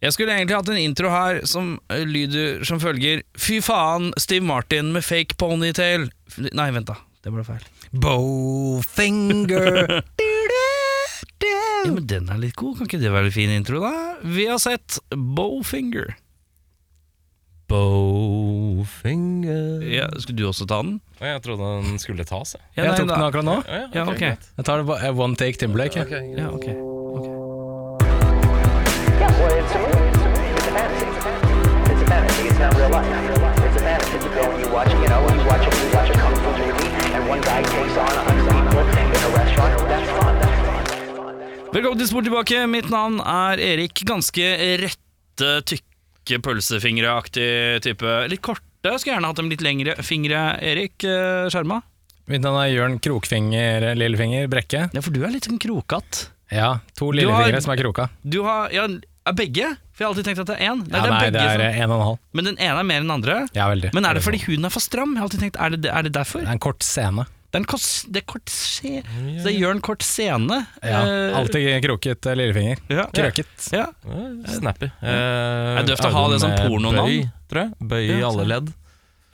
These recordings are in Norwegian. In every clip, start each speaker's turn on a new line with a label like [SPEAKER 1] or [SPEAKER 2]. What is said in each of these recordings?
[SPEAKER 1] Jeg skulle egentlig hatt en intro her som eh, lyder som følger Fy faen, Steve Martin med fake ponytail. Nei, vent, da. Det ble feil.
[SPEAKER 2] Bowfinger.
[SPEAKER 1] Ja, men den er litt god. Kan ikke det være en fin intro, da? Vi har sett Bowfinger.
[SPEAKER 3] Bowfinger
[SPEAKER 1] Ja, skulle du også ta den?
[SPEAKER 3] Jeg trodde den skulle tas, jeg.
[SPEAKER 1] Ja,
[SPEAKER 2] Jeg
[SPEAKER 1] nei,
[SPEAKER 2] tok
[SPEAKER 1] da-
[SPEAKER 2] den akkurat nå.
[SPEAKER 3] Ja,
[SPEAKER 1] Ja, ok.
[SPEAKER 3] greit.
[SPEAKER 2] Jeg tar det på eh, one take Timberlake. Okay,
[SPEAKER 1] Ja,
[SPEAKER 4] watch, you know, you watch a, you watch a kung fu movie, and one guy takes on a hundred people in a restaurant. That's fun. That's fun. That's fun.
[SPEAKER 1] Velkommen til Sport tilbake. Mitt navn er Erik. Ganske rette, tykke pølsefingre-aktig type. Litt korte. Skulle gjerne hatt dem litt lengre fingre, Erik eh, Skjerma.
[SPEAKER 2] Mitt navn er Jørn Krokfinger Lillefinger Brekke.
[SPEAKER 1] Ja, for du er litt sånn krokatt.
[SPEAKER 2] Ja, to
[SPEAKER 1] har-
[SPEAKER 2] lillefingre som er kroka.
[SPEAKER 1] Du har Ja, er begge? For jeg har alltid tenkt at det er én.
[SPEAKER 2] Ja, nei, det er eh, en og en halv.
[SPEAKER 1] Men den ene er mer enn den andre.
[SPEAKER 2] Ja, veldig.
[SPEAKER 1] Men er det fordi huden er for stram? Jeg har alltid tenkt, Er det, er det derfor?
[SPEAKER 2] Det er en kort scene.
[SPEAKER 1] Det er, en kort, det er kort se, Så det gjør en kort scene.
[SPEAKER 2] Ja,
[SPEAKER 1] Eh,
[SPEAKER 2] alltid kroket eh, lillefinger.
[SPEAKER 1] Ja.
[SPEAKER 2] Krøket.
[SPEAKER 1] Ja.
[SPEAKER 3] Ja, Snappy. Eh,
[SPEAKER 1] er døvt å ha det som pornonavn.
[SPEAKER 3] Bøy, tror jeg. Bøy i
[SPEAKER 1] Ja,
[SPEAKER 3] alle
[SPEAKER 1] sant.
[SPEAKER 3] ledd.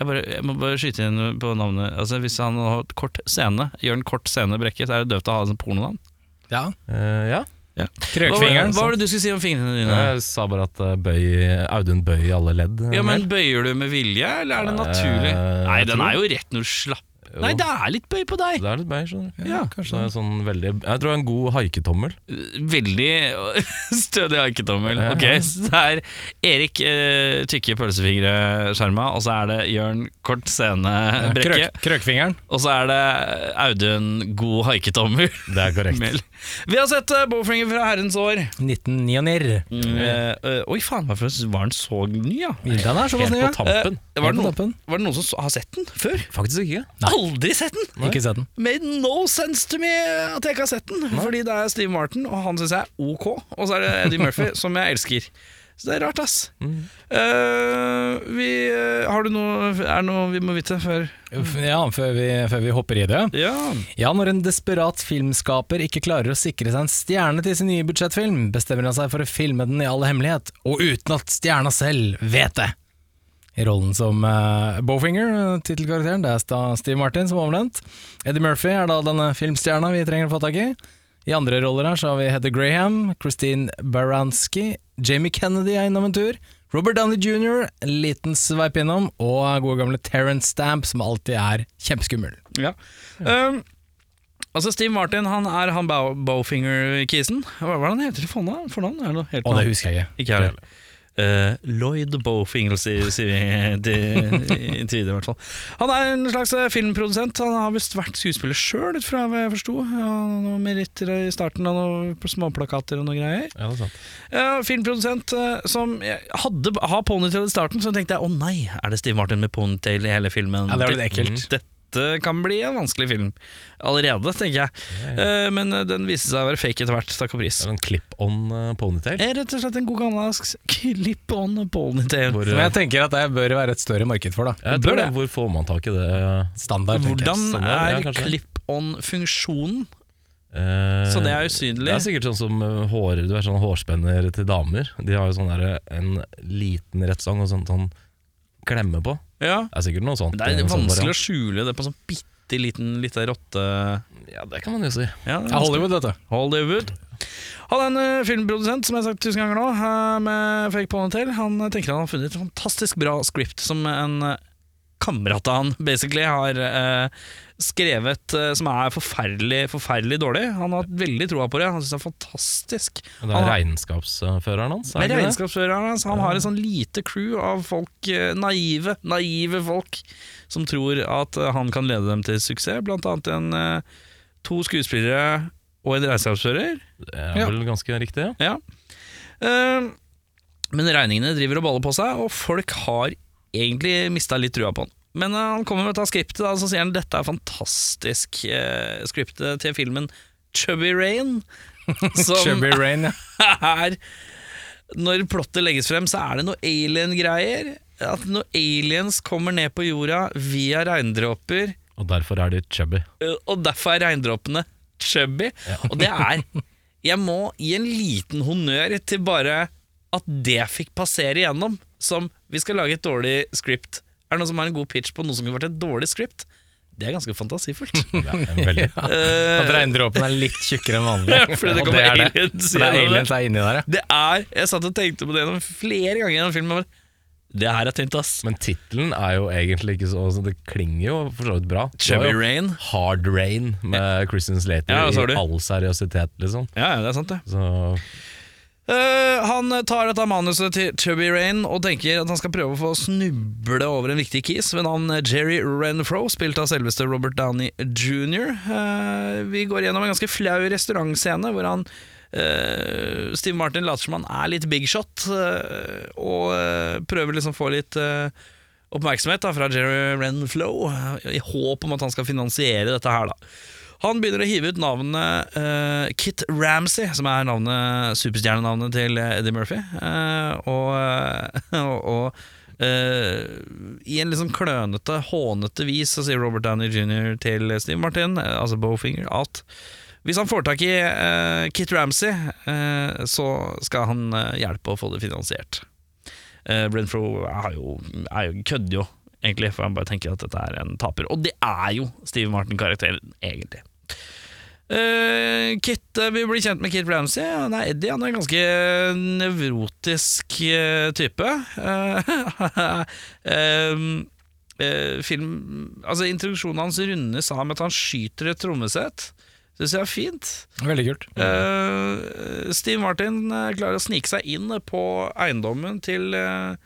[SPEAKER 1] Jeg, bare, jeg må bare skyte inn på navnet. Altså Hvis han har et kort scene, gjør en kort scene brekke, så er det døvt å ha det som pornonavn.
[SPEAKER 2] Ja.
[SPEAKER 3] Eh, ja.
[SPEAKER 1] Hva, var-
[SPEAKER 2] Krøkfingeren.
[SPEAKER 1] hva var det du skulle si om fingrene dine?
[SPEAKER 3] Jeg sa bare at eh, Bøy, Audun Bøy i alle ledd. eh,
[SPEAKER 1] Ja, men? Bøyer du med vilje, eller er det naturlig?
[SPEAKER 3] Eh,
[SPEAKER 1] Nei, den er jo rett når du slapper. Nei, det er litt bøy på deg!
[SPEAKER 3] Det er litt bøy, skjønner du.
[SPEAKER 1] Ja,
[SPEAKER 3] kanskje det er sånn veldig Jeg tror det er en god haiketommel.
[SPEAKER 1] Veldig stødig haiketommel. Ok, så det er Erik eh, tykke pølsefingre-skjerma, og så er det Jørn kort scene-brekke,
[SPEAKER 2] Krøk, krøkfingeren.
[SPEAKER 1] og så er det Audun god haiketommel.
[SPEAKER 3] Det er korrekt.
[SPEAKER 1] Vi har sett uh, Bowfinger fra herrens år.
[SPEAKER 2] 1999.
[SPEAKER 1] Mm, Uh, eh, oi, faen, hvorfor var den så ny, ja?
[SPEAKER 2] Den er såpass ny, ja.
[SPEAKER 1] Eh, var, det noen, var det noen som har sett den før?
[SPEAKER 3] Faktisk ikke.
[SPEAKER 2] Nei.
[SPEAKER 1] Aldri sett den!
[SPEAKER 2] Ikke sett den.
[SPEAKER 1] Made no sense to me at jeg ikke har sett den. Fordi det er Steve Martin, og han syns jeg er ok. Og så er det Eddie Murphy, som jeg elsker. Så det er rart, ass. Eh, vi, eh, har du noe Er det noe vi må vite før
[SPEAKER 2] Ja, før vi, før vi hopper i det.
[SPEAKER 1] Ja.
[SPEAKER 2] Ja, når en desperat filmskaper ikke klarer å sikre seg en stjerne til sin nye budsjettfilm, bestemmer han seg for å filme den i all hemmelighet, og uten at stjerna selv vet det. I rollen som uh, Bowfinger, eh, tittelkarakteren, det er Steve Martin som overnevnt. Eddie Murphy er da denne filmstjerna vi trenger å få tak i. I andre roller her så har vi Heather Graham, Christine Baranski, Jamie Kennedy er innom en tur, Robert Downey jr., en liten sveip innom, og gode gamle Terence Stamp, som alltid er kjempeskummel.
[SPEAKER 1] ja. Um, altså, Steve Martin han er han Bowfinger-kisen. Hva hva er det han heter til fornavn? det
[SPEAKER 2] husker jeg ikke.
[SPEAKER 1] Ikke Eh, Lloyd Bowfinger, sier sier vi til i tide, i hvert fall. Han er en slags eh, filmprodusent. Han har visst vært skuespiller sjøl, ut fra hva jeg forsto. Ja, noen meritter i starten av noen småplakater og noe greier.
[SPEAKER 3] Ja, det er sant.
[SPEAKER 1] Uh, filmprodusent uh, som hadde har ponytail i starten, så tenkte jeg å nei, er det Steve Martin med ponytail i hele filmen?
[SPEAKER 2] Ja, det var litt ekkelt.
[SPEAKER 1] Dette kan bli en vanskelig film allerede, tenker jeg. Eh, men eh, den viste seg å være fake etter hvert, takk og pris.
[SPEAKER 3] En clip-on eh, ponytail.
[SPEAKER 1] Er rett og slett en god gammeldags clip on ponytail.
[SPEAKER 3] Hvor,
[SPEAKER 2] Som
[SPEAKER 3] eh,
[SPEAKER 2] jeg tenker at det bør være et større marked for, da.
[SPEAKER 1] bør
[SPEAKER 3] tror
[SPEAKER 1] det.
[SPEAKER 3] Hvor får man tak i det?
[SPEAKER 2] Standard.
[SPEAKER 1] Hvordan
[SPEAKER 3] er ja,
[SPEAKER 1] clip-on-funksjonen?
[SPEAKER 3] Eh,
[SPEAKER 1] Så det er usynlig?
[SPEAKER 3] Det er sikkert sånn som eh, hår, du er sånn hårspenner til damer. De har jo sånn der, en liten rettstang og sånn, sånn klemme på.
[SPEAKER 1] Ja.
[SPEAKER 3] Det er sikkert noe sånt.
[SPEAKER 1] Det er
[SPEAKER 3] en sånn
[SPEAKER 1] vanskelig å skjule det på sånn bitte liten lita rotte...
[SPEAKER 3] Ja, det kan man jo si.
[SPEAKER 1] Ja, det er
[SPEAKER 2] Hollywood, dette. du.
[SPEAKER 1] Hollywood. Han er en eh, filmprodusent, som jeg har sagt tusen ganger nå, eh, med fake ponytail. Han eh, tenker han har funnet et fantastisk bra script som en eh, kamerat av han basically har eh, skrevet, eh, som er forferdelig, forferdelig dårlig. Han har hatt veldig troa på det. Han syns det er fantastisk.
[SPEAKER 3] Det er
[SPEAKER 1] han,
[SPEAKER 3] regnskapsføreren hans.
[SPEAKER 1] Det er regnskapsføreren hans. Han har et sånn lite crew av folk, eh, naive, naive folk, som tror at eh, han kan lede dem til suksess. Blant annet en, eh, to skuespillere og en regnskapsfører.
[SPEAKER 3] Det er
[SPEAKER 2] Ja.
[SPEAKER 3] vel ganske riktig, ja.
[SPEAKER 1] Ja. Eh, men regningene driver og baller på seg, og folk har egentlig mista litt trua på han. Men eh, han kommer med dette skriptet, da, så sier han dette er fantastisk. Eh, skriptet til filmen Chubby Rain. Som
[SPEAKER 2] Chubby Rain, ja.
[SPEAKER 1] er Når plottet legges frem, så er det noe alien-greier. At noen aliens kommer ned på jorda via regndråper,
[SPEAKER 3] Og derfor er de chubby.
[SPEAKER 1] eh, og derfor er regndråpene chubby. Og det er Jeg må gi en liten honnør til bare at det fikk passere igjennom som Vi skal lage et dårlig script. Er det noen som har en god pitch på noe som kunne vært et dårlig script? Det er ganske fantasifullt.
[SPEAKER 3] Ja, veldig.
[SPEAKER 1] Eh,
[SPEAKER 2] At regndråpen er litt tjukkere enn vanlig.
[SPEAKER 1] Fordi det kommer
[SPEAKER 2] er det.
[SPEAKER 1] aliens
[SPEAKER 2] For det er aliens er inni der, ja.
[SPEAKER 1] det er Jeg satt og tenkte på det flere ganger gjennom filmen. bare, Det her er tynt, ass.
[SPEAKER 3] Men tittelen er jo egentlig ikke så altså, Det klinger jo for så vidt bra. Chevy
[SPEAKER 1] Chubby Rain.
[SPEAKER 3] Hard Rain med Christian Slater
[SPEAKER 1] Ja,
[SPEAKER 3] i all seriøsitet, liksom.
[SPEAKER 1] Ja, ja, det er sant, det.
[SPEAKER 3] Så
[SPEAKER 1] Eh, han tar dette manuset til Tubby Rain og tenker at han skal prøve å få snuble over en viktig kis ved navn Jerry Renfro, spilt av selveste Robert Downey jr. Uh, vi går gjennom en ganske flau restaurantscene hvor han uh, Steve Martin later som han er litt big shot, eh, og eh, prøver liksom å få litt eh, oppmerksomhet da, fra Jerry Renflo, eh, i håp om at han skal finansiere dette her. da han begynner å hive ut navnet eh, Kit Ramsey, som er navnet, superstjernenavnet til Eddie Murphy. Eh, og og, eh, i en liksom klønete, hånete vis så sier Robert Downey jr. til Steve Martin, eh, altså Bowfinger, at hvis han får tak i eh, Kit Ramsey, eh, så skal han eh, hjelpe å få det finansiert. Uh, Renfro er jo, er jo kødder jo, egentlig, for han bare tenker at dette er en taper. Og det er jo Steve Martin-karakteren, egentlig. Uh, Kit uh, Vi blir kjent med Kit Ramsey. Han er Eddie. Han er en ganske nevrotisk uh, type. Film Altså Introduksjonen hans rundes av med at han skyter et trommesett. Syns jeg er fint.
[SPEAKER 2] Veldig kult.
[SPEAKER 1] Steve Martin klarer å snike seg inn på eiendommen til eh,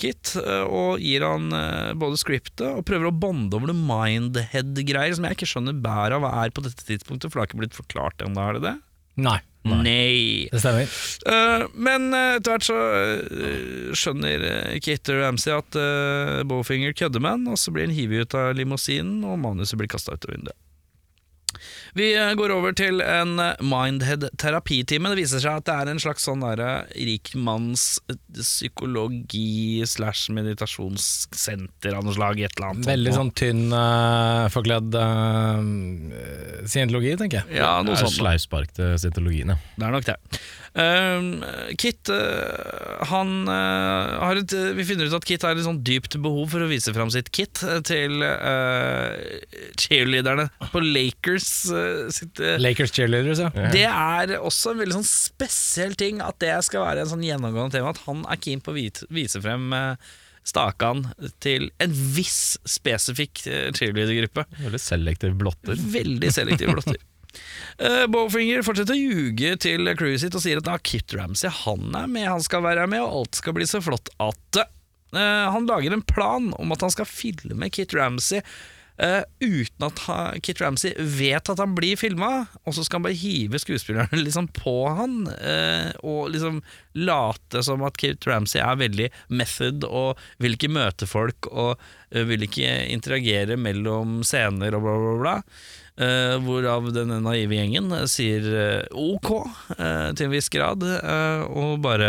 [SPEAKER 1] Kit eh, og gir han eh, både scriptet og prøver å bonde over noe mindhead-greier som jeg ikke skjønner bæret av hva er på dette tidspunktet, for det har ikke blitt forklart ennå, er det det?
[SPEAKER 2] Nei,
[SPEAKER 1] Nei.
[SPEAKER 2] det stemmer.
[SPEAKER 1] Uh, men uh, etter hvert så uh, skjønner Kit Ramsey at Bowfinger kødder med han, og så blir han hivet ut av limousinen, og manuset blir kasta ut av vinduet. Vi eh, går over til en eh, Mindhead-terapitime. Det viser seg at det er en slags sånn derre rikmanns eh, slash meditasjonssenter av noe slag. Et eller annet.
[SPEAKER 2] Veldig sånn tynn, uh, forkledd uh, scientologi, tenker jeg.
[SPEAKER 1] Ja, noe sånt.
[SPEAKER 3] sleivspark til scientologien, ja.
[SPEAKER 1] Det er nok det. Um, Kit uh, Han uh, har et Vi finner ut at Kit har et sånn dypt behov for å vise fram sitt kit uh, til uh, cheerleaderne på Lakers. Uh, sitt, uh,
[SPEAKER 2] Lakers cheerleaders, ja.
[SPEAKER 1] det er også en veldig sånn spesiell ting at det skal være en sånn gjennomgående tema. At han er keen på å vise frem uh, stakan til en viss spesifikk cheerleadergruppe.
[SPEAKER 3] Veldig selektiv blotter.
[SPEAKER 1] Veldig selektiv blotter. Uh, Bowfinger fortsetter å ljuge til crewet sitt og sier at Kit Ramsey han er med, han skal være med, og alt skal bli så flott at uh, Han lager en plan om at han skal filme Kit Ramsey uh, uten at ha, Kit Ramsey vet at han blir filma, og så skal han bare hive skuespillerne liksom på han, og liksom late som at Kit Ramsey er veldig method og vil ikke møte folk og vil ikke interagere mellom scener og bla, bla, bla. Uh, hvorav denne naive gjengen eh, sier eh, ok til en viss grad, og bare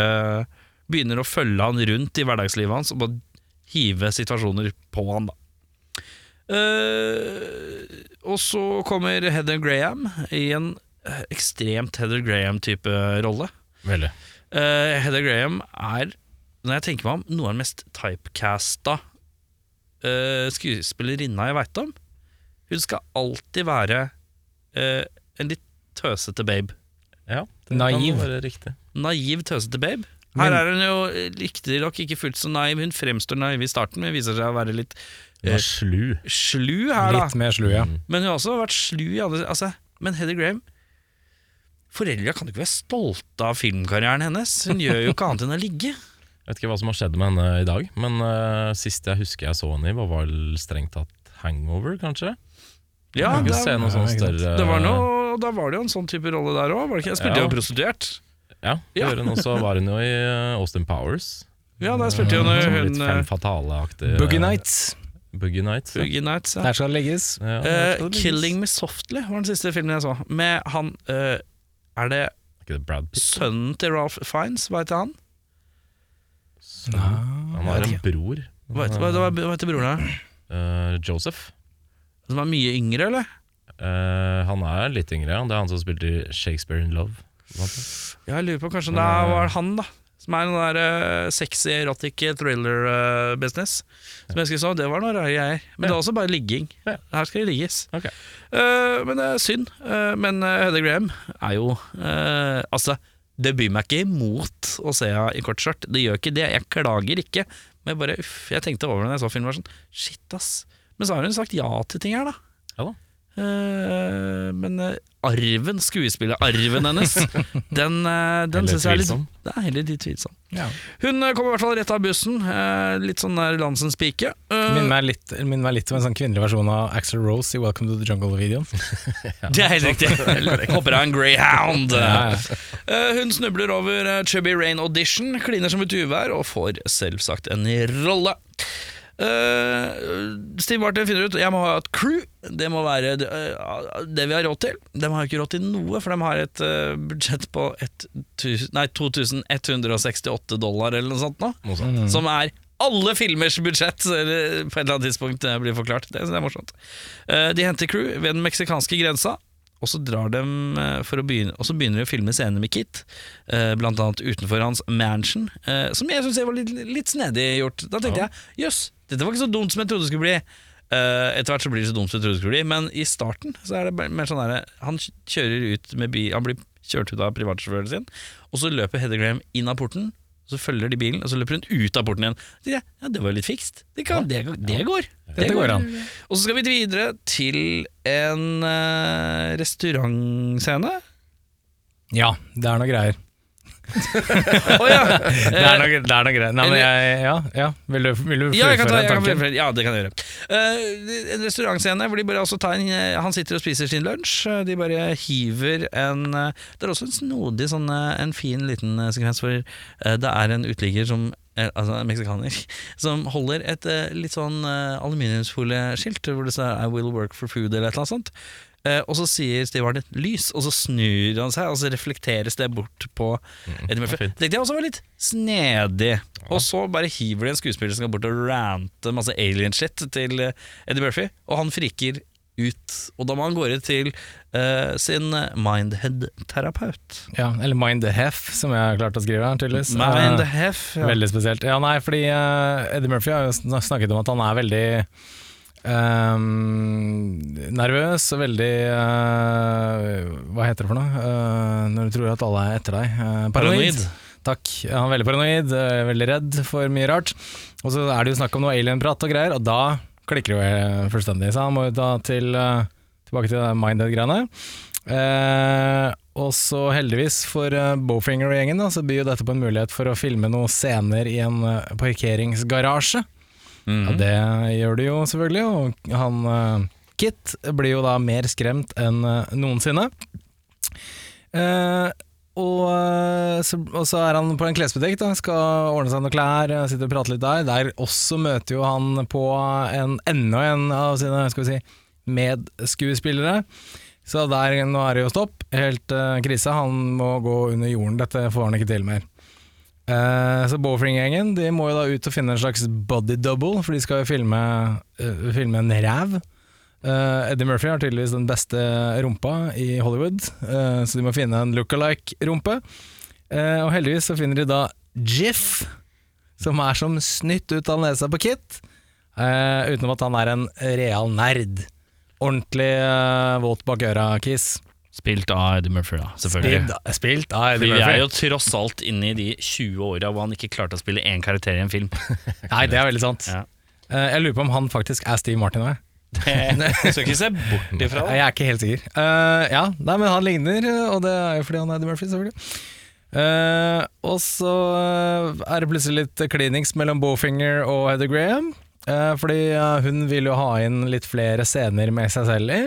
[SPEAKER 1] begynner å følge han rundt i hverdagslivet hans og bare hive situasjoner på han, da. Og så kommer Heather Graham i en ekstremt Heather Graham-type rolle.
[SPEAKER 3] Veldig.
[SPEAKER 1] Uh, Heather Graham er, når jeg tenker meg om, noe av den mest typecasta uh, skuespillerinna jeg veit om. Hun skal alltid være eh, en litt tøsete babe.
[SPEAKER 3] Ja, det
[SPEAKER 2] Naiv.
[SPEAKER 3] kan være riktig.
[SPEAKER 1] Naiv, tøsete babe.
[SPEAKER 2] Men-
[SPEAKER 1] Her er hun jo eh, riktignok ikke fullt så naiv. Hun fremstår naiv i starten, men viser seg å være litt
[SPEAKER 3] Hun var slu.
[SPEAKER 1] slu her, da.
[SPEAKER 2] Litt mer slu, ja.
[SPEAKER 3] Mm.
[SPEAKER 1] Men hun har også vært slu i andre altså, Men Heather Graham Foreldra kan jo ikke være stolte av filmkarrieren hennes. Hun gjør jo ikke annet enn å ligge.
[SPEAKER 3] Jeg vet ikke hva som har skjedd med henne i dag, men eh, sist jeg husker jeg så henne i, var vel strengt tatt Hangover, kanskje?
[SPEAKER 1] Ja, det,
[SPEAKER 3] se noe sånn større
[SPEAKER 1] det var noe, da var det jo en sånn type rolle der òg. Spilte
[SPEAKER 3] Ja.
[SPEAKER 1] jo prostituert.
[SPEAKER 3] Ja, det
[SPEAKER 1] Ja.
[SPEAKER 3] hun også. Var hun jo i eh, Austin Powers.
[SPEAKER 1] Ja, der spilte jo
[SPEAKER 3] sånn
[SPEAKER 1] hun
[SPEAKER 3] litt fem
[SPEAKER 1] eh,
[SPEAKER 3] fatale-aktig.
[SPEAKER 2] Boogie Nights.
[SPEAKER 3] Boogie Nights. Ja.
[SPEAKER 1] Boogie Nights. Ja.
[SPEAKER 2] Der skal det legges.
[SPEAKER 3] Ja,
[SPEAKER 1] Eh,
[SPEAKER 3] det
[SPEAKER 1] 'Killing. Me Softly' var den siste filmen jeg så. Med han uh, Er det
[SPEAKER 3] Er ikke det Brad Pitt?
[SPEAKER 1] sønnen til Ralph Fiennes? Hva heter han?
[SPEAKER 3] Han har en bror.
[SPEAKER 1] Hva heter, hva, hva, heter broren da?
[SPEAKER 3] Eh, Joseph.
[SPEAKER 1] Som er mye yngre, eller?
[SPEAKER 3] Eh, han er litt yngre, ja. Det er han som spilte i Shakespeare in Love.
[SPEAKER 1] Ja, jeg lurer på kanskje
[SPEAKER 3] om
[SPEAKER 1] det
[SPEAKER 3] er-
[SPEAKER 1] var han, da. Som er en der eh, sexy erotic thriller-business. som jeg skulle så, Det var noe rare greier. Men det er også bare ligging.
[SPEAKER 3] Ja.
[SPEAKER 1] Her skal det ligges.
[SPEAKER 3] Ok.
[SPEAKER 1] Eh, men det er synd. Eh, men uh, Heather Graham er jo eh, Altså, det byr meg ikke imot å se henne i kortskjørt. Det gjør ikke det. Jeg klager ikke. Men jeg bare, uff, jeg tenkte over det da jeg så filmen. var sånn, Shit, ass. Men så har hun sagt ja til ting her, da.
[SPEAKER 3] Ja da.
[SPEAKER 1] Uh, men uh, arven, skuespillerarven hennes, den, uh, den syns jeg er litt. Det er heller litt tvilsom.
[SPEAKER 2] Ja.
[SPEAKER 1] Hun kommer i hvert fall rett av bussen. eh, litt sånn der landsens pike.
[SPEAKER 2] Minner meg litt, minner meg litt om en sånn kvinnelig versjon av Axel Rose i Welcome to the Jungle-videoen.
[SPEAKER 1] det er helt riktig. Hopper av en greyhound.
[SPEAKER 2] Ja, ja.
[SPEAKER 1] Eh, hun snubler over Chubby Rain Audition, kliner som et uvær og får selvsagt en rolle. Eh, Steve Martin finner ut Jeg må ha et crew. Det må være det, uh, det vi har råd til. De har ikke råd til noe, for de har et uh, budsjett på ett tusen- nei, 2168 dollar eller noe sånt nå.
[SPEAKER 2] Mm.
[SPEAKER 1] Som er alle filmers budsjett, eller på et eller annet tidspunkt det blir forklart. Det, det er morsomt. De henter crew ved den meksikanske grensa. Og så drar de for å begynne Og så begynner de å filme scener med Kit, blant annet utenfor hans mansion, som jeg syns var litt, litt snedig gjort. Da tenkte
[SPEAKER 3] Ja.
[SPEAKER 1] jeg jøss, dette var ikke så dumt som jeg trodde det skulle bli. Uh, etter hvert så blir det så dumt som jeg trodde det skulle bli, men i starten så er det mer sånn derre Han kjører ut med bil Han blir kjørt ut av privatsjåføren sin, og så løper Heather Graham inn av porten. Og så følger de bilen, og så løper hun ut av porten igjen. Så jeg, ja, Det var jo litt fikst. Det, kan, det, det går.
[SPEAKER 2] Det går an.
[SPEAKER 1] Og så skal vi videre til en uh, restaurantscene.
[SPEAKER 2] Ja, det er noe greier.
[SPEAKER 1] Å ja!
[SPEAKER 2] Det er noe, det er noe greit. Nei, men jeg, ja, ja. Vil du, vil du
[SPEAKER 1] Ja, jeg kan ta, jeg
[SPEAKER 2] tanken?
[SPEAKER 1] ja, det kan jeg gjøre. Uh, en restaurantscene hvor de bare altså tar en, eh, han sitter og spiser sin lunsj. eh, De bare hiver en Det er også en snodig, sånn, en fin liten sekvens hvor det er en uteligger som Altså en meksikaner som holder et litt sånn aluminiumsfolieskilt hvor det står 'I will work for food' eller et eller annet sånt. Eh, og så sier Steve Martin 'lys', og så snur han seg, og så reflekteres det bort på Eddie Murphy. Det tenkte jeg også var litt snedig. Og så bare hiver de en skuespiller som skal bort og rante masse alien-shit til eh, Eddie Murphy, og han friker ut. Og da må han gå ut til uh, sin mindhead-terapeut.
[SPEAKER 2] Ja, eller mindhef, som jeg har klart å skrive her, tydeligvis.
[SPEAKER 1] Mindhef, ja.
[SPEAKER 2] Veldig spesielt. Ja, nei, fordi uh, Eddie Murphy har jo snakket om at han er veldig ehm, nervøs veldig uh, Hva heter det for noe? Uh, når du tror at alle er etter deg. Uh, paranoid. Takk. Er veldig paranoid, veldig redd for mye rart. Og så er det jo snakk om noe alien-prat og greier, og da klikker det jo fullstendig. Så han må jo da til, tilbake til. Eh, og så heldigvis for eh, Bowfinger og gjengen da, så byr jo dette på en mulighet for å filme noen scener i en eh,
[SPEAKER 1] Mhm.
[SPEAKER 2] Og det gjør de jo selvfølgelig, og han eh, Kit blir jo da mer skremt enn eh, noensinne. Eh, og, eh, så, og så er han på en klesbutikk, da, skal ordne seg noen klær, sitter og prater litt der. Der også møter jo han på en, enda en av sine skal vi si, medskuespillere. Så der, nå er det jo stopp, helt uh, krise. Han må gå under jorden, dette får han ikke til mer. Eh, så Bowfring-gjengen de må jo da ut og finne en slags body double, for de skal jo filme, uh, filme en ræv. Uh, Eddie Murphy har tydeligvis den beste rumpa i Hollywood, så de må finne en look-alike-rumpe. Og heldigvis så finner de da Jiff, som er som snytt ut av nesa på Kit, utenom at han er en real nerd. Ordentlig våt bak øra-kiss.
[SPEAKER 1] Spilt av Eddie Murphy, da, selvfølgelig.
[SPEAKER 2] Spilt, spilt av Eddie Murphy.
[SPEAKER 1] vi er jo tross alt inne i de 20 åra hvor han ikke klarte å spille én karakter i en film.
[SPEAKER 2] Nei, det er veldig sant.
[SPEAKER 1] Ja.
[SPEAKER 2] Uh, jeg lurer på om han faktisk er Steve Martin òg.
[SPEAKER 1] Jeg skal ikke se bort ifra det.
[SPEAKER 2] Jeg er ikke helt sikker. Uh, ja, nei, men han ligner, og det er jo fordi han er Eddie Murphy, selvfølgelig. Uh, og så er det plutselig litt klinings mellom Bowfinger og Heather Graham. fordi hun vil jo ha inn litt flere scener med seg selv i.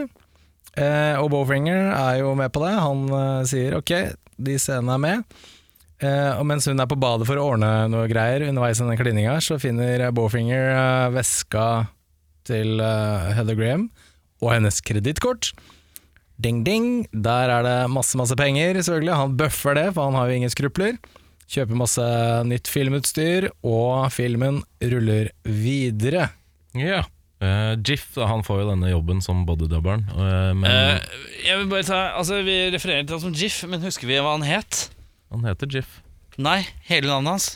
[SPEAKER 2] Eh, og Bowfinger er jo med på det. Han eh, sier ok, de scenene er med. Eh, og mens hun er på badet for å ordne noe greier underveis i denne klininga, så finner Bowfinger eh, veska til eh, Heather Graham og hennes kredittkort. Ding, ding. Der er det masse, masse penger, selvfølgelig. Han bøffer det, for han har jo ingen skrupler. Kjøper masse nytt filmutstyr, og filmen ruller videre.
[SPEAKER 3] Ja. Jiff han får jo denne jobben som bodydubberen, uh, men
[SPEAKER 1] uh, jeg vil bare ta Altså Vi refererer til han som Jiff, men husker vi hva han het?
[SPEAKER 3] han heter Jiff.
[SPEAKER 1] Nei, hele navnet hans.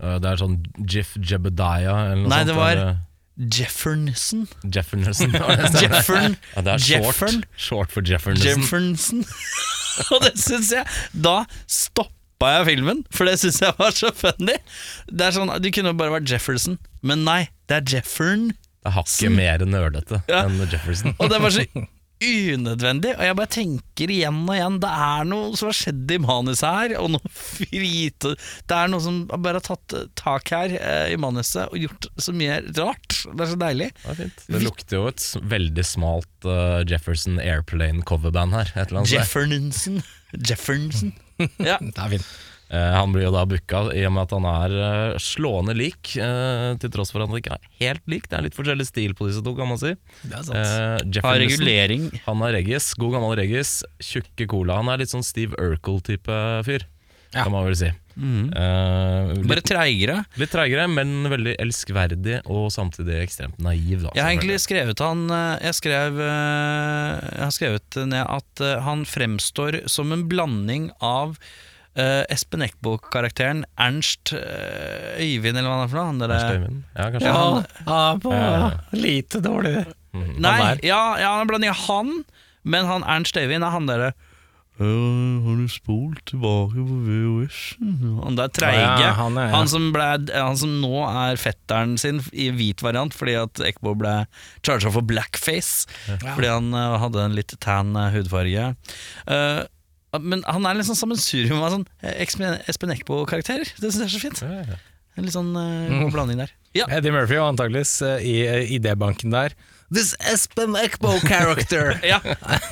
[SPEAKER 3] Uh, Det er sånn Jiff Jebediah eller noe
[SPEAKER 1] Nei,
[SPEAKER 3] sånt.
[SPEAKER 1] det var-
[SPEAKER 3] eller
[SPEAKER 1] Jefferson.
[SPEAKER 3] Jefferson.
[SPEAKER 1] Jeffern.
[SPEAKER 3] Ja, det er short, short for Jefferson.
[SPEAKER 1] Og det syns jeg Da stoppa jeg filmen, for det syns jeg var så funny. Det er sånn, Det kunne bare vært Jefferson, men nei, det er Jeffern.
[SPEAKER 3] Det er hakket mer nerdete
[SPEAKER 1] Ja.
[SPEAKER 3] enn Jefferson.
[SPEAKER 1] Og det var så unødvendig. Og jeg bare tenker igjen og igjen Det er noe som har skjedd i manuset her, og noe frite Det er noe som bare har tatt eh, tak her eh, i manuset og gjort så mye rart. Det er så deilig.
[SPEAKER 3] Det, er fint. det lukter jo et veldig smalt uh, Jefferson Airplane coverband her. Et Jeffernsen.
[SPEAKER 1] Jefferson. Ja.
[SPEAKER 2] Det er fint.
[SPEAKER 3] Eh, han blir jo da booka i og med at han er eh, slående lik, eh, til tross for at han ikke er helt lik. Det er litt forskjellig stil på disse to, kan man si.
[SPEAKER 2] Det er sant.
[SPEAKER 3] Eh,
[SPEAKER 1] Har regulering.
[SPEAKER 3] han er reggis, god gammel reggis. Tjukke cola. Han er litt sånn Steve Urkel-type fyr,
[SPEAKER 2] Ja.
[SPEAKER 3] kan man vel si. Mm.
[SPEAKER 1] Bare
[SPEAKER 3] litt,
[SPEAKER 1] treigere.
[SPEAKER 3] litt treigere, men veldig elskverdig og samtidig ekstremt naiv. Da,
[SPEAKER 1] Jeg har egentlig skrevet han Jeg skrev Jeg har skrevet ned at han fremstår som en blanding av eh, Espen Eckbo-karakteren Ernst uh, Øyvind, eller hva han er for noe. Han
[SPEAKER 3] Ernst Øyvind. Ja, kanskje.
[SPEAKER 1] Ja,
[SPEAKER 2] Ja, på
[SPEAKER 3] Ja.
[SPEAKER 2] lite dårlig.
[SPEAKER 1] Nei,
[SPEAKER 2] Han
[SPEAKER 1] ja, ja, han en blanding av han, men han Ernst Øyvind er han derre «Øh, har du spolt tilbake på VHS-en? Han der treige.
[SPEAKER 2] Ja, ja, han er- ja.
[SPEAKER 1] han, som ble, han som nå er fetteren sin i hvit variant fordi at Ekbo ble charga for blackface. Fordi han uh, hadde en litt tan eh, hudfarge. Eh, men han er litt sånn sammensurium av sånn eh, Espen- Espen Eckbo-karakter. Det syns jeg er så fint.
[SPEAKER 3] Ja, ja.
[SPEAKER 1] En litt sånn god blanding der. Ja.
[SPEAKER 2] Eddie Murphy var antakeligvis uh, i uh, idébanken der. This Espen Eckbo character.
[SPEAKER 1] Ja,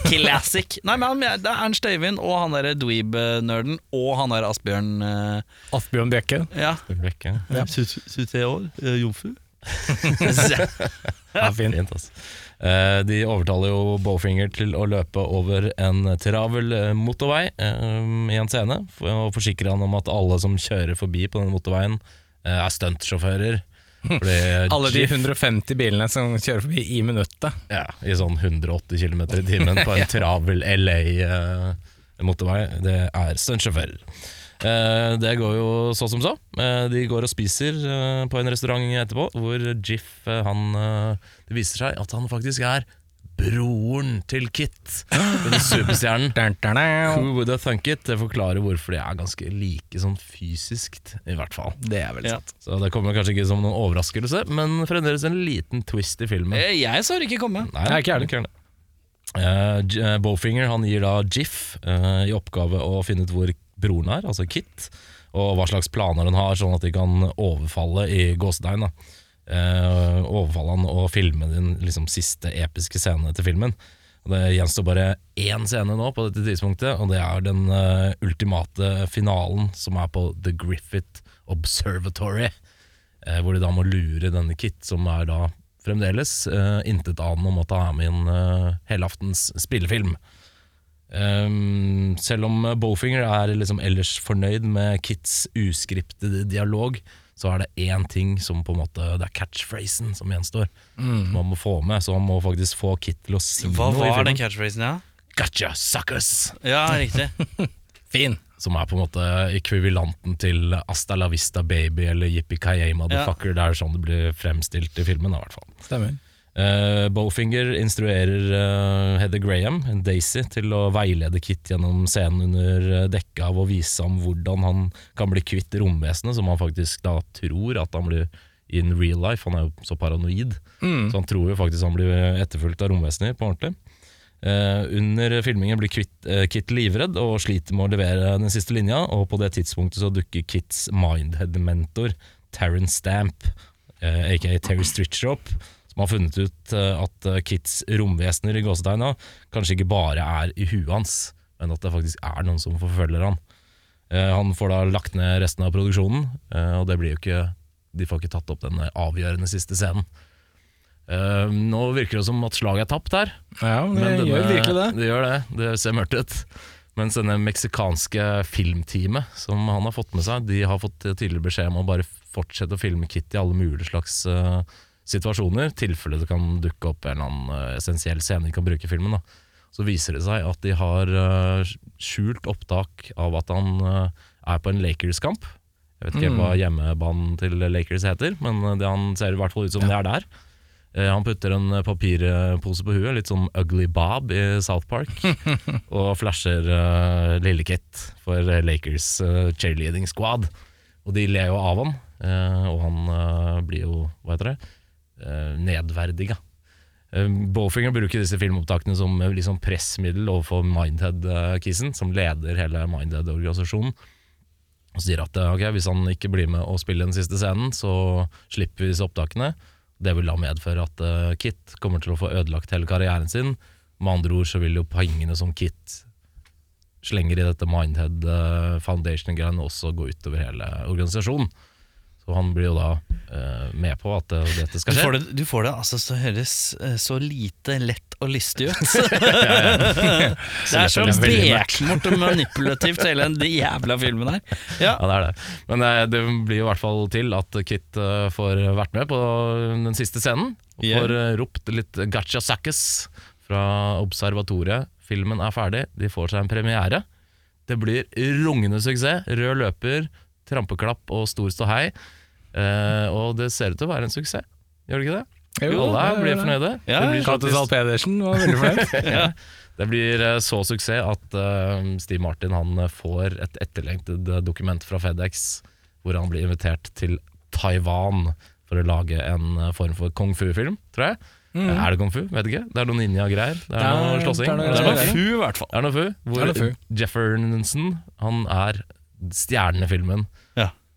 [SPEAKER 1] classic. Nei, men Det er Ernst Øyvind og han derre dweeb-nerden og han der Asbjørn uh,
[SPEAKER 2] Asbjørn Bjekke.
[SPEAKER 1] Ja.
[SPEAKER 3] Bjekke.
[SPEAKER 2] Ja.
[SPEAKER 1] 73 år, jomfru. Det synes jeg-
[SPEAKER 2] Ja, fint.
[SPEAKER 3] Fint, altså. Eh, de overtaler jo Bowfinger til å løpe over en travel eh, motorvei eh, i en scene, og forsikrer han om at alle som kjører forbi på denne motorveien, er stuntsjåfører.
[SPEAKER 2] Alle de 150 bilene som kjører forbi i minuttet.
[SPEAKER 3] ja, i sånn 180 km i timen på en travel LA-motorvei, det er stuntsjåfører. Eh, det går jo så som så. Eh, de går og spiser eh, på en restaurant etterpå, hvor Jiff han, Det viser seg at han faktisk er broren til Kit, denne superstjernen. Who would have thunk it? Det forklarer hvorfor de er ganske like sånn fysisk, i hvert fall.
[SPEAKER 2] Det er vel
[SPEAKER 1] Ja.
[SPEAKER 2] sant.
[SPEAKER 3] Så det kommer kanskje ikke som noen overraskelse, men fremdeles en liten twist i filmen.
[SPEAKER 1] Jeg så det ikke komme.
[SPEAKER 3] Nei,
[SPEAKER 2] Nei, ikke jeg
[SPEAKER 3] eh, Bowfinger han gir da Jiff uh, i oppgave å finne ut hvor broren er, altså Kit, og hva slags planer han har, sånn at de kan overfalle i gåsetegn. Eh, overfalle han og filme den liksom, siste episke scenen til filmen. Og Det gjenstår bare én scene nå på dette tidspunktet, og det er den uh, ultimate finalen som er på The Griffith Observatory. Eh, hvor de da må lure denne Kit, som er da fremdeles uh, intetanende om at han er med i uh, helaftens spillefilm. Um, selv om Bowfinger er liksom ellers fornøyd med Kits uskriptede dialog, så er det én ting som på en måte Det er catchphrasen som gjenstår. Som man må få med, så man må faktisk få Kit til å si
[SPEAKER 1] Hva
[SPEAKER 3] noe Hva
[SPEAKER 1] var den catchphrasen, ja?
[SPEAKER 3] Gotcha, suckers!
[SPEAKER 1] Ja, riktig.
[SPEAKER 2] Fin.
[SPEAKER 3] Som er på en måte ekvivalenten til Asta la vista baby eller Yippie Kaye motherfucker. Det er sånn det blir fremstilt i filmen, i hvert fall.
[SPEAKER 2] Stemmer.
[SPEAKER 3] Uh, Bowfinger instruerer uh, Heather Graham, Daisy, til å veilede Kit gjennom scenen under eh, dekke av å vise ham hvordan han kan bli kvitt romvesenet, som han faktisk da tror at han blir in real life. Han er jo så paranoid, så han tror jo faktisk han blir etterfulgt av romvesener på ordentlig. Uh, under filmingen blir Kit, Kit livredd og sliter med å levere den siste linja, og på det tidspunktet så dukker Kits mindhead-mentor, Taryn Stamp, aka Terry Stritcher, opp, som har funnet ut eh, at eh, Kits romvesener i gåsetegna kanskje ikke bare er i huet hans, men at det faktisk er noen som forfølger han. Eh, han får da lagt ned resten av produksjonen, og det blir jo ikke de får ikke tatt opp den avgjørende siste scenen. Nå virker det som at slaget er tapt her.
[SPEAKER 2] Ja, det
[SPEAKER 3] denne-
[SPEAKER 2] gjør virkelig det.
[SPEAKER 3] Det gjør det, det ser mørkt ut. Mens denne meksikanske filmteamet som han har fått med seg, de har fått tidligere beskjed om å bare fortsette å filme Kitty i alle mulige slags situasjoner, tilfelle det kan dukke opp en eller annen eh, essensiell scene de kan bruke i filmen. Da. Så viser det seg at de har eh, skjult opptak av at han eh, er på en Lakers-kamp. Jeg vet ikke mm. hva hjemmebanen til Lakers heter, men det han ser i hvert fall ut som det er der. Han putter en papirpose på huet, litt som Ugly Bob i South Park, og flasher uh, lille Kit for Lakers uh, cheerleading squad. Og de ler jo av han, uh, og han uh, blir jo, hva heter det, nedverdiga. Uh, Bowfinger bruker disse filmopptakene som eh, liksom pressmiddel overfor Mindhead-kissen, som leder hele Mindhead-organisasjonen. Og sier at okay, hvis han ikke blir med å spille den siste scenen, så slipper vi disse opptakene. Det vil da medføre at eh, Kit kommer til å få ødelagt hele karrieren sin. Med andre ord så vil jo pengene som Kit slenger i dette Mindhead eh, Foundation-greiene også gå utover hele organisasjonen. Så han blir jo da uh, med på at uh, dette skal skje.
[SPEAKER 1] får, det, du får det altså så høres uh, så lite lett og lystig ut. det er så
[SPEAKER 3] bekmort og
[SPEAKER 1] manipulativt, hele den jævla filmen her. Ja,
[SPEAKER 3] Ja, det er det. Men det blir jo i hvert fall til at Kit får vært med på den siste scenen. Og får ropt litt Gacha Sackes fra Observatoriet. Filmen er ferdig, de får seg en premiere. Det blir rungende suksess. Rød løper, trampeklapp og stor ståhei. Eh, og det ser ut til å være en suksess, gjør det ikke det? Alle her blir fornøyde.
[SPEAKER 1] Ja,
[SPEAKER 3] det blir
[SPEAKER 2] Katte
[SPEAKER 3] faktisk-
[SPEAKER 2] Zahl Pedersen var veldig fornøyd.
[SPEAKER 3] det blir eh, så suksess at uh, Steve Martin han får et etterlengtet dokument fra FedEx hvor han blir invitert til Taiwan for å lage en form for kung fu-film, tror jeg. Mm. Er det kung fu? Vet ikke. Det er noen ninja-greier. Det er noe slåssing.
[SPEAKER 2] det er noe-
[SPEAKER 1] fu, i hvert fall.
[SPEAKER 3] det er noe fu. Hvor
[SPEAKER 2] Det er noe fu.
[SPEAKER 3] Jeff Ernensen han er stjernen i filmen.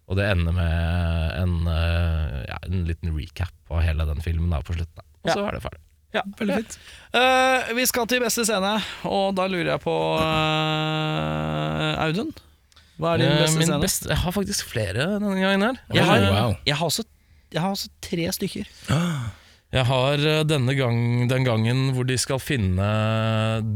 [SPEAKER 1] Ja.
[SPEAKER 3] Og det ender med en, eh, ja, en liten recap av hele den filmen da, på slutten. Og så er det ferdig.
[SPEAKER 1] Ja, veldig fint. uh, vi skal til beste scene, og da lurer jeg på uh, Audun. Hva er din beste
[SPEAKER 3] Min
[SPEAKER 1] scene?
[SPEAKER 3] beste, jeg har faktisk flere denne gangen her.
[SPEAKER 1] Jeg har,
[SPEAKER 2] Oh, wow.
[SPEAKER 1] jeg, har også, jeg har også tre stykker.
[SPEAKER 3] Jeg har denne gang, den gangen hvor de skal finne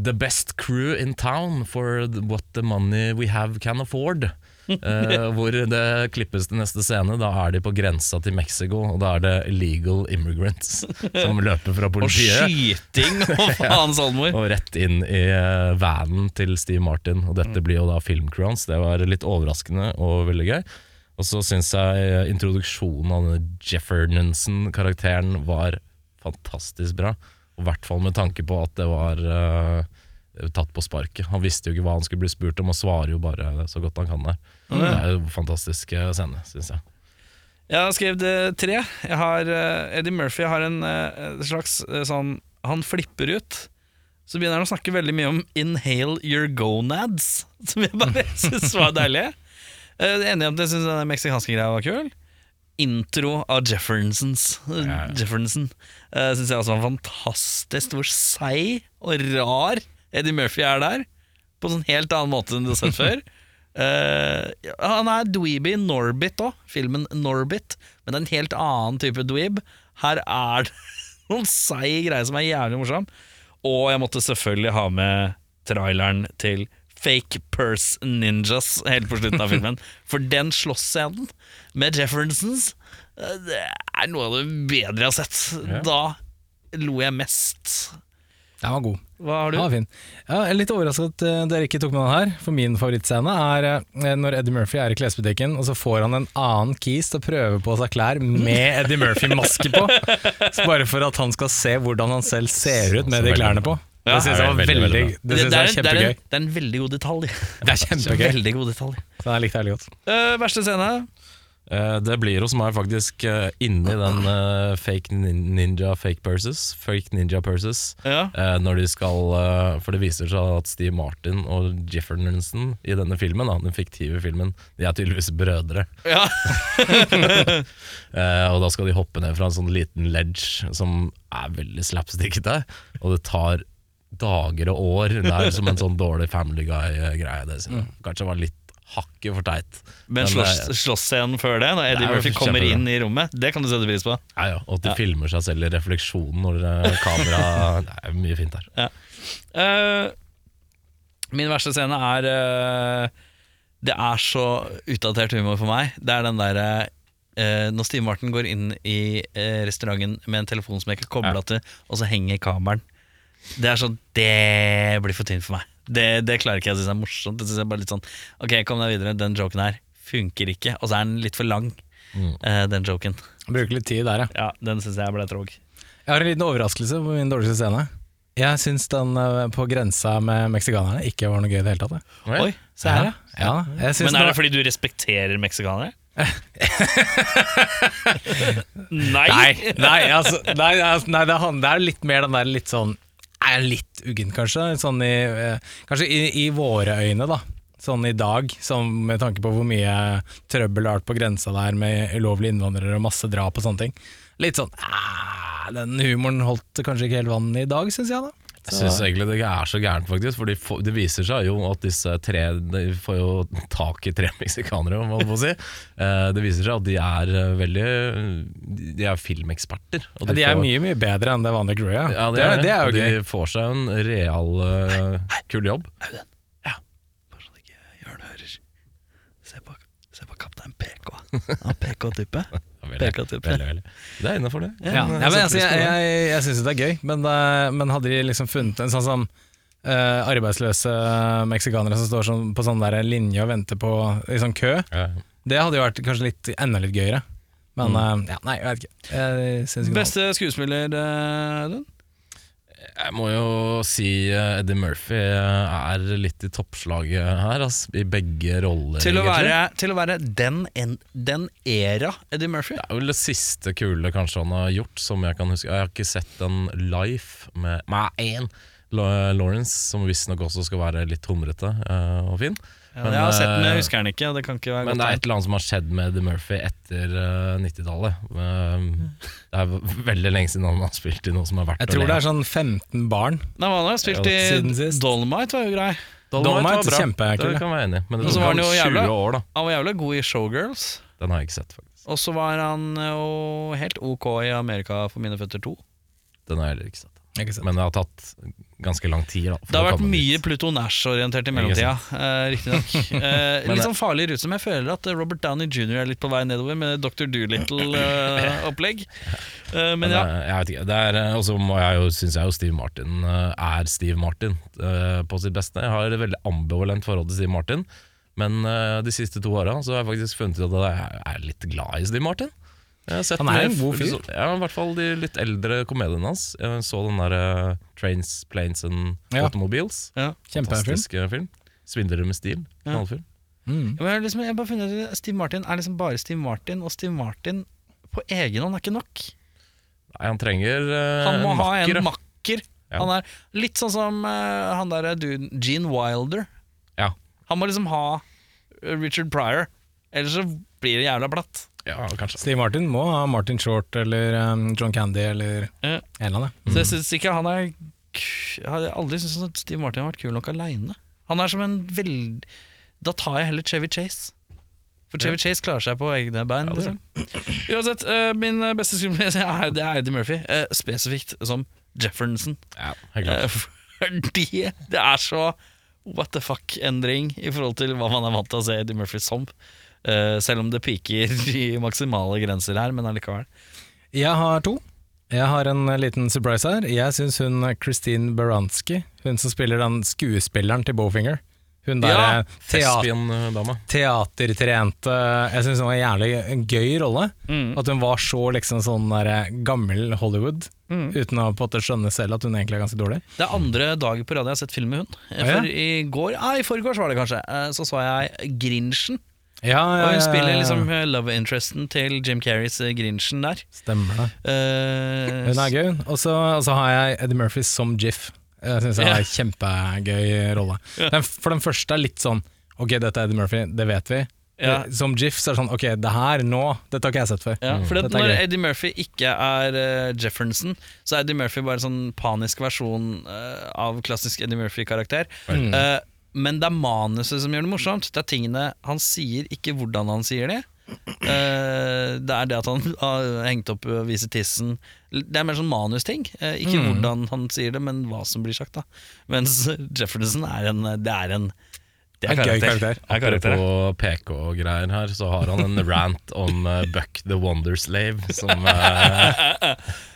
[SPEAKER 3] the best crew in town for what the money we have can afford. Eh, hvor det klippes til neste scene. Da er de på grensa til Mexico, og da er det illegal immigrants som løper fra politiet.
[SPEAKER 1] Og skyting og faens oldemor.
[SPEAKER 3] Og rett inn i eh, vanen til Steve Martin. Og dette blir jo da filmcrowns. Det var litt overraskende og veldig gøy. Og så syns jeg eh, introduksjonen av denne Jeffernensen-karakteren var fantastisk bra. I hvert fall med tanke på at det var eh, tatt på sparket. Han visste jo ikke hva han skulle bli spurt om, og svarer jo bare så godt han kan der. Det er jo en fantastisk eh, scene, syns jeg.
[SPEAKER 1] Jeg har skrevet eh, tre. Jeg har, eh, Eddie Murphy har en eh, slags eh, sånn Han flipper ut. Så begynner han å snakke veldig mye om 'inhale your gonads', som jeg bare syns var deilig. Eh, enig om at jeg syns den meksikanske greia var kul. Intro av Jeffersons
[SPEAKER 3] ja.
[SPEAKER 1] Jefferson uh, syns jeg også var fantastisk. Hvor seig og rar Eddie Murphy er der. På en sånn helt annen måte enn du har sett før. Uh, han er dweeby i Norbit òg, filmen Norbit, men det er en helt annen type dweeb. Her er det noen seige greier som er jævlig morsom. Og jeg måtte selvfølgelig ha med traileren til Fake Purse Ninjas helt på slutten av filmen. For den slåssscenen med Jeffersons, eh, det er noe av det bedre jeg har sett. Da lo jeg mest.
[SPEAKER 2] Den var god.
[SPEAKER 1] Hva har du?
[SPEAKER 2] Den fin. Ja, jeg er litt overrasket at eh, dere ikke tok med den her, for min favorittscene er eh, når Eddie Murphy er i klesbutikken, og så får han en annen kis til å prøve på seg klær med Eddie Murphy-maske på. Så bare for at han skal se hvordan han selv ser ut med de klærne på.
[SPEAKER 1] Ja.
[SPEAKER 2] Det syns jeg var
[SPEAKER 3] Veldig,
[SPEAKER 2] veldig,
[SPEAKER 3] veldig
[SPEAKER 2] det
[SPEAKER 1] det,
[SPEAKER 2] synes
[SPEAKER 1] er,
[SPEAKER 2] kjempegøy.
[SPEAKER 1] det, er en, det er en veldig god detalj.
[SPEAKER 2] Det er kjempegøy.
[SPEAKER 1] Veldig god detalj.
[SPEAKER 2] Så den likte jeg veldig godt.
[SPEAKER 1] Uh, verste scene?
[SPEAKER 3] Eh, Det blir hos meg faktisk eh, inni den eh, fake ninja fake purses. Fake ninja purses.
[SPEAKER 1] Ja.
[SPEAKER 3] Når de skal For det viser seg at Steve Martin og Jefferson i denne filmen, den fiktive filmen, de er tydeligvis brødre.
[SPEAKER 1] ja.
[SPEAKER 3] Og da skal de hoppe ned fra en sånn liten ledge som er veldig slapstickete. Og det tar dager og år. Det er som en sånn dårlig Family Guy-greie. Det kanskje var litt hakket for teit.
[SPEAKER 1] Men
[SPEAKER 3] Men, eh,
[SPEAKER 1] slåssscenen før det, når Eddie Murphy kommer inn i rommet, det kan du sette pris på.
[SPEAKER 3] Ja, ja, og at de
[SPEAKER 1] Ja.
[SPEAKER 3] filmer seg selv i refleksjonen når eh, kamera Det er mye fint der.
[SPEAKER 1] Eh, min verste scene er uh, Det er så utdatert humor for meg. Det er den derre uh, når Steve Martin går inn i restauranten med en telefon som jeg ikke kobla
[SPEAKER 3] Ja.
[SPEAKER 1] til, og så henger kameraet. Det er sånn Det blir for tynt for meg. Det, det klarer ikke jeg å synes er morsomt. Det synes jeg bare litt sånn Ok, kom deg videre, den joken her funker ikke. Og så er den litt for lang, eh, den joken.
[SPEAKER 2] Bruker litt tid der, ja.
[SPEAKER 1] Ja, den syns jeg ble tråg.
[SPEAKER 2] Jeg har en liten overraskelse på min dårligste scene. Jeg syns den eh, på grensa med meksikanerne ikke var noe gøy i det hele tatt. jeg.
[SPEAKER 1] Oi, se her, ja.
[SPEAKER 2] Ja, jeg syns
[SPEAKER 1] Men er det fordi du respekterer meksikanere? Nei!
[SPEAKER 2] Nei, nei, altså, nei, altså, nei det, han- det er litt mer den der litt sånn er Litt uggen, kanskje. Sånn i, eh, kanskje i, i våre øyne, da. Sånn i dag, sånn med tanke på hvor mye trøbbel det har vært på grensa der med ulovlige innvandrere og masse drap og sånne ting. Litt sånn ah, Den humoren holdt kanskje ikke helt vann i dag, syns jeg, da.
[SPEAKER 3] Jeg syns egentlig det er så gærent, faktisk. For det viser seg jo at disse tre De får jo tak i tre meksikanere, om man få si. Eh, Det viser seg at de er eh, veldig De er filmeksperter. og
[SPEAKER 2] Ja, de er
[SPEAKER 3] får-
[SPEAKER 2] mye mye bedre enn det vanlige crewet. Ja.
[SPEAKER 3] Ja, det,
[SPEAKER 2] det,
[SPEAKER 3] er,
[SPEAKER 2] det er jo gøy.
[SPEAKER 3] De får seg en real uh, kul jobb. Ja.
[SPEAKER 1] Bare så ikke Jørn hører. Se på, se på kaptein PK. Han PK-type.
[SPEAKER 3] Ja, veldig, veldig, veldig. Det er innafor det.
[SPEAKER 2] Ja, ja, men altså, jeg jeg, jeg syns jo det er gøy, men, eh, men hadde de liksom funnet en sånn som uh, arbeidsløse meksikanere som står sånn, på sånn der linje og venter på i sånn kø,
[SPEAKER 3] Ja.
[SPEAKER 2] det hadde jo vært kanskje litt, enda litt gøyere. Men eh, ja, nei, jeg vet ikke. Jeg ikke
[SPEAKER 1] Beste skuespiller, eh, Audun?
[SPEAKER 3] Jeg må jo si eh, Eddie Murphy eh, er litt i toppslaget her, altså, i begge roller.
[SPEAKER 1] Til å være, til å være den, en, den era Eddie Murphy.
[SPEAKER 3] Det er vel det siste kule kanskje han har gjort, som jeg kan huske. Jeg har ikke sett en live med med en Lawrence, som visstnok også skal være litt humrete eh, og fin.
[SPEAKER 1] Ja, jeg har sett den, jeg
[SPEAKER 3] eh,
[SPEAKER 1] husker den ikke. Det kan ikke være
[SPEAKER 3] Men
[SPEAKER 1] godt
[SPEAKER 3] det er et eller annet som har skjedd med Eddie Murphy etter eh, 90-tallet. Um, det er veldig lenge siden han har spilt i noe som er verdt
[SPEAKER 2] Jeg tror det er sånn 15 barn.
[SPEAKER 1] Nei, Han har spilt i Dolmite, var jo grei.
[SPEAKER 2] Dolmite
[SPEAKER 3] var bra.
[SPEAKER 2] kjempekul,
[SPEAKER 3] Det kan være enig. Men det tok
[SPEAKER 1] var han
[SPEAKER 3] han
[SPEAKER 1] jo
[SPEAKER 3] 20
[SPEAKER 1] jævla-
[SPEAKER 3] år, da.
[SPEAKER 1] Han var jævlig god i Showgirls.
[SPEAKER 3] Den har jeg ikke sett, faktisk.
[SPEAKER 1] Og så var han jo helt ok i Amerika for mine føtter 2.
[SPEAKER 3] Den har jeg heller ikke sett.
[SPEAKER 2] Ikke sett.
[SPEAKER 3] Men jeg har tatt ganske lang tid. Da,
[SPEAKER 1] Det har vært mye. Pluto Nash-orientert i mellomtida, eh, riktignok. Eh, litt sånn farlig rute som jeg føler at eh, Robert Downey jr. er litt på vei nedover med Dr. Doolittle-opplegg. Eh, men
[SPEAKER 3] Men
[SPEAKER 1] ja,
[SPEAKER 3] jeg vet ikke. Det er, også Og må jeg jo, syns jeg jo Steve Martin eh, er Steve Martin eh, på sitt beste. Jeg har et veldig ambivalent forhold til Steve Martin, men eh, de siste to åra har jeg faktisk funnet ut at jeg er litt glad i Steve Martin.
[SPEAKER 2] Han er en god fyr.
[SPEAKER 3] Ja, I hvert fall de litt eldre komediene hans. Jeg så den der uh, Trains, Planes and
[SPEAKER 2] Ja.
[SPEAKER 3] Automobiles.
[SPEAKER 1] ja.
[SPEAKER 3] Fantastisk eh, film. 'Svindlere med stil'.
[SPEAKER 1] Ja.
[SPEAKER 3] Knallfilm.
[SPEAKER 2] Mm.
[SPEAKER 1] Men jeg liksom, jeg bare funnet ut Steve Martin er liksom bare Steve Martin, og Steve Martin på egen hånd er ikke nok.
[SPEAKER 3] Nei, han trenger uh,
[SPEAKER 1] Han må
[SPEAKER 3] en
[SPEAKER 1] ha en makker.
[SPEAKER 3] Ja.
[SPEAKER 1] Han er litt sånn som uh, han derre duden Gene Wilder.
[SPEAKER 3] Ja.
[SPEAKER 1] Han må liksom ha Richard Pryor, ellers så blir det jævla platt.
[SPEAKER 3] ja, kanskje.
[SPEAKER 2] Steve Martin må ha Martin Short eller um, John Candy eller
[SPEAKER 1] Ja.
[SPEAKER 2] en eller annen.
[SPEAKER 1] Så jeg syns ikke han er k- Jeg har aldri syntes at Steve Martin har vært kul nok aleine. Han er som en veld... Da tar jeg heller Chevy Chase. For Chevy Chase klarer seg på egne bein.
[SPEAKER 3] Ja,
[SPEAKER 1] Liksom. Uansett, uh, min beste skuespiller er, det er Eddie Murphy. Uh, spesifikt som Jefferson.
[SPEAKER 3] Ja, helt klart.
[SPEAKER 1] Eh, Fordi det er så what the fuck-endring i forhold til hva man er vant til å se Eddie Murphy som. Eh, selv om det piker i maksimale grenser her, men allikevel.
[SPEAKER 2] Jeg har to. Jeg har en eh, liten surprise her. Jeg syns hun eh, Christine Baranski, hun som spiller den skuespilleren til Bowfinger Hun der
[SPEAKER 1] Ja,
[SPEAKER 2] teater, teatertrente Jeg syns hun var en jævlig gøy rolle.
[SPEAKER 1] Mm.
[SPEAKER 2] At hun var så liksom sånn der, gammel Hollywood, uten å på skjønne selv at hun egentlig er ganske dårlig.
[SPEAKER 1] Det er andre dag på rad jeg har sett film med hun.
[SPEAKER 2] Ja?
[SPEAKER 1] For i går, ja, i forgårs var det kanskje, så så jeg Grinchen.
[SPEAKER 2] Ja, ja,
[SPEAKER 1] Og hun spiller
[SPEAKER 2] ja, ja.
[SPEAKER 1] liksom eh, love interesten til Jim Carreys eh, Grinchen der.
[SPEAKER 2] Stemmer det.
[SPEAKER 1] Uh,
[SPEAKER 2] Hun er gøy. Og så har jeg Eddie Murphy som Jiff. Jeg syns
[SPEAKER 1] det
[SPEAKER 2] er en kjempegøy rolle. Den, for den første er litt sånn Ok, dette er Eddie Murphy, det vet vi.
[SPEAKER 1] Ja.
[SPEAKER 2] Som GIF så er det sånn Ok, det her nå, dette har ikke jeg sett før.
[SPEAKER 1] Ja, for det,
[SPEAKER 2] er
[SPEAKER 1] Når
[SPEAKER 2] gøy.
[SPEAKER 1] Eddie Murphy ikke er uh, Jefferson, så er Eddie Murphy bare en sånn panisk versjon uh, av klassisk Eddie Murphy-karakter.
[SPEAKER 2] Mm.
[SPEAKER 1] Eh, men det er manuset som gjør det morsomt. Det er tingene han sier, ikke hvordan han sier det. Uh, det er det at han har hengt opp og viser tissen. Det er mer sånn manusting. Uh, ikke
[SPEAKER 2] Mm.
[SPEAKER 1] hvordan han sier det, men hva som blir sagt. da Mens Jefferson er en Det er en det
[SPEAKER 2] gøy karakter.
[SPEAKER 1] Det er karakter.
[SPEAKER 3] Apropos PK og greier her, så har han en rant om uh, Buck the Wonder Slave, som uh,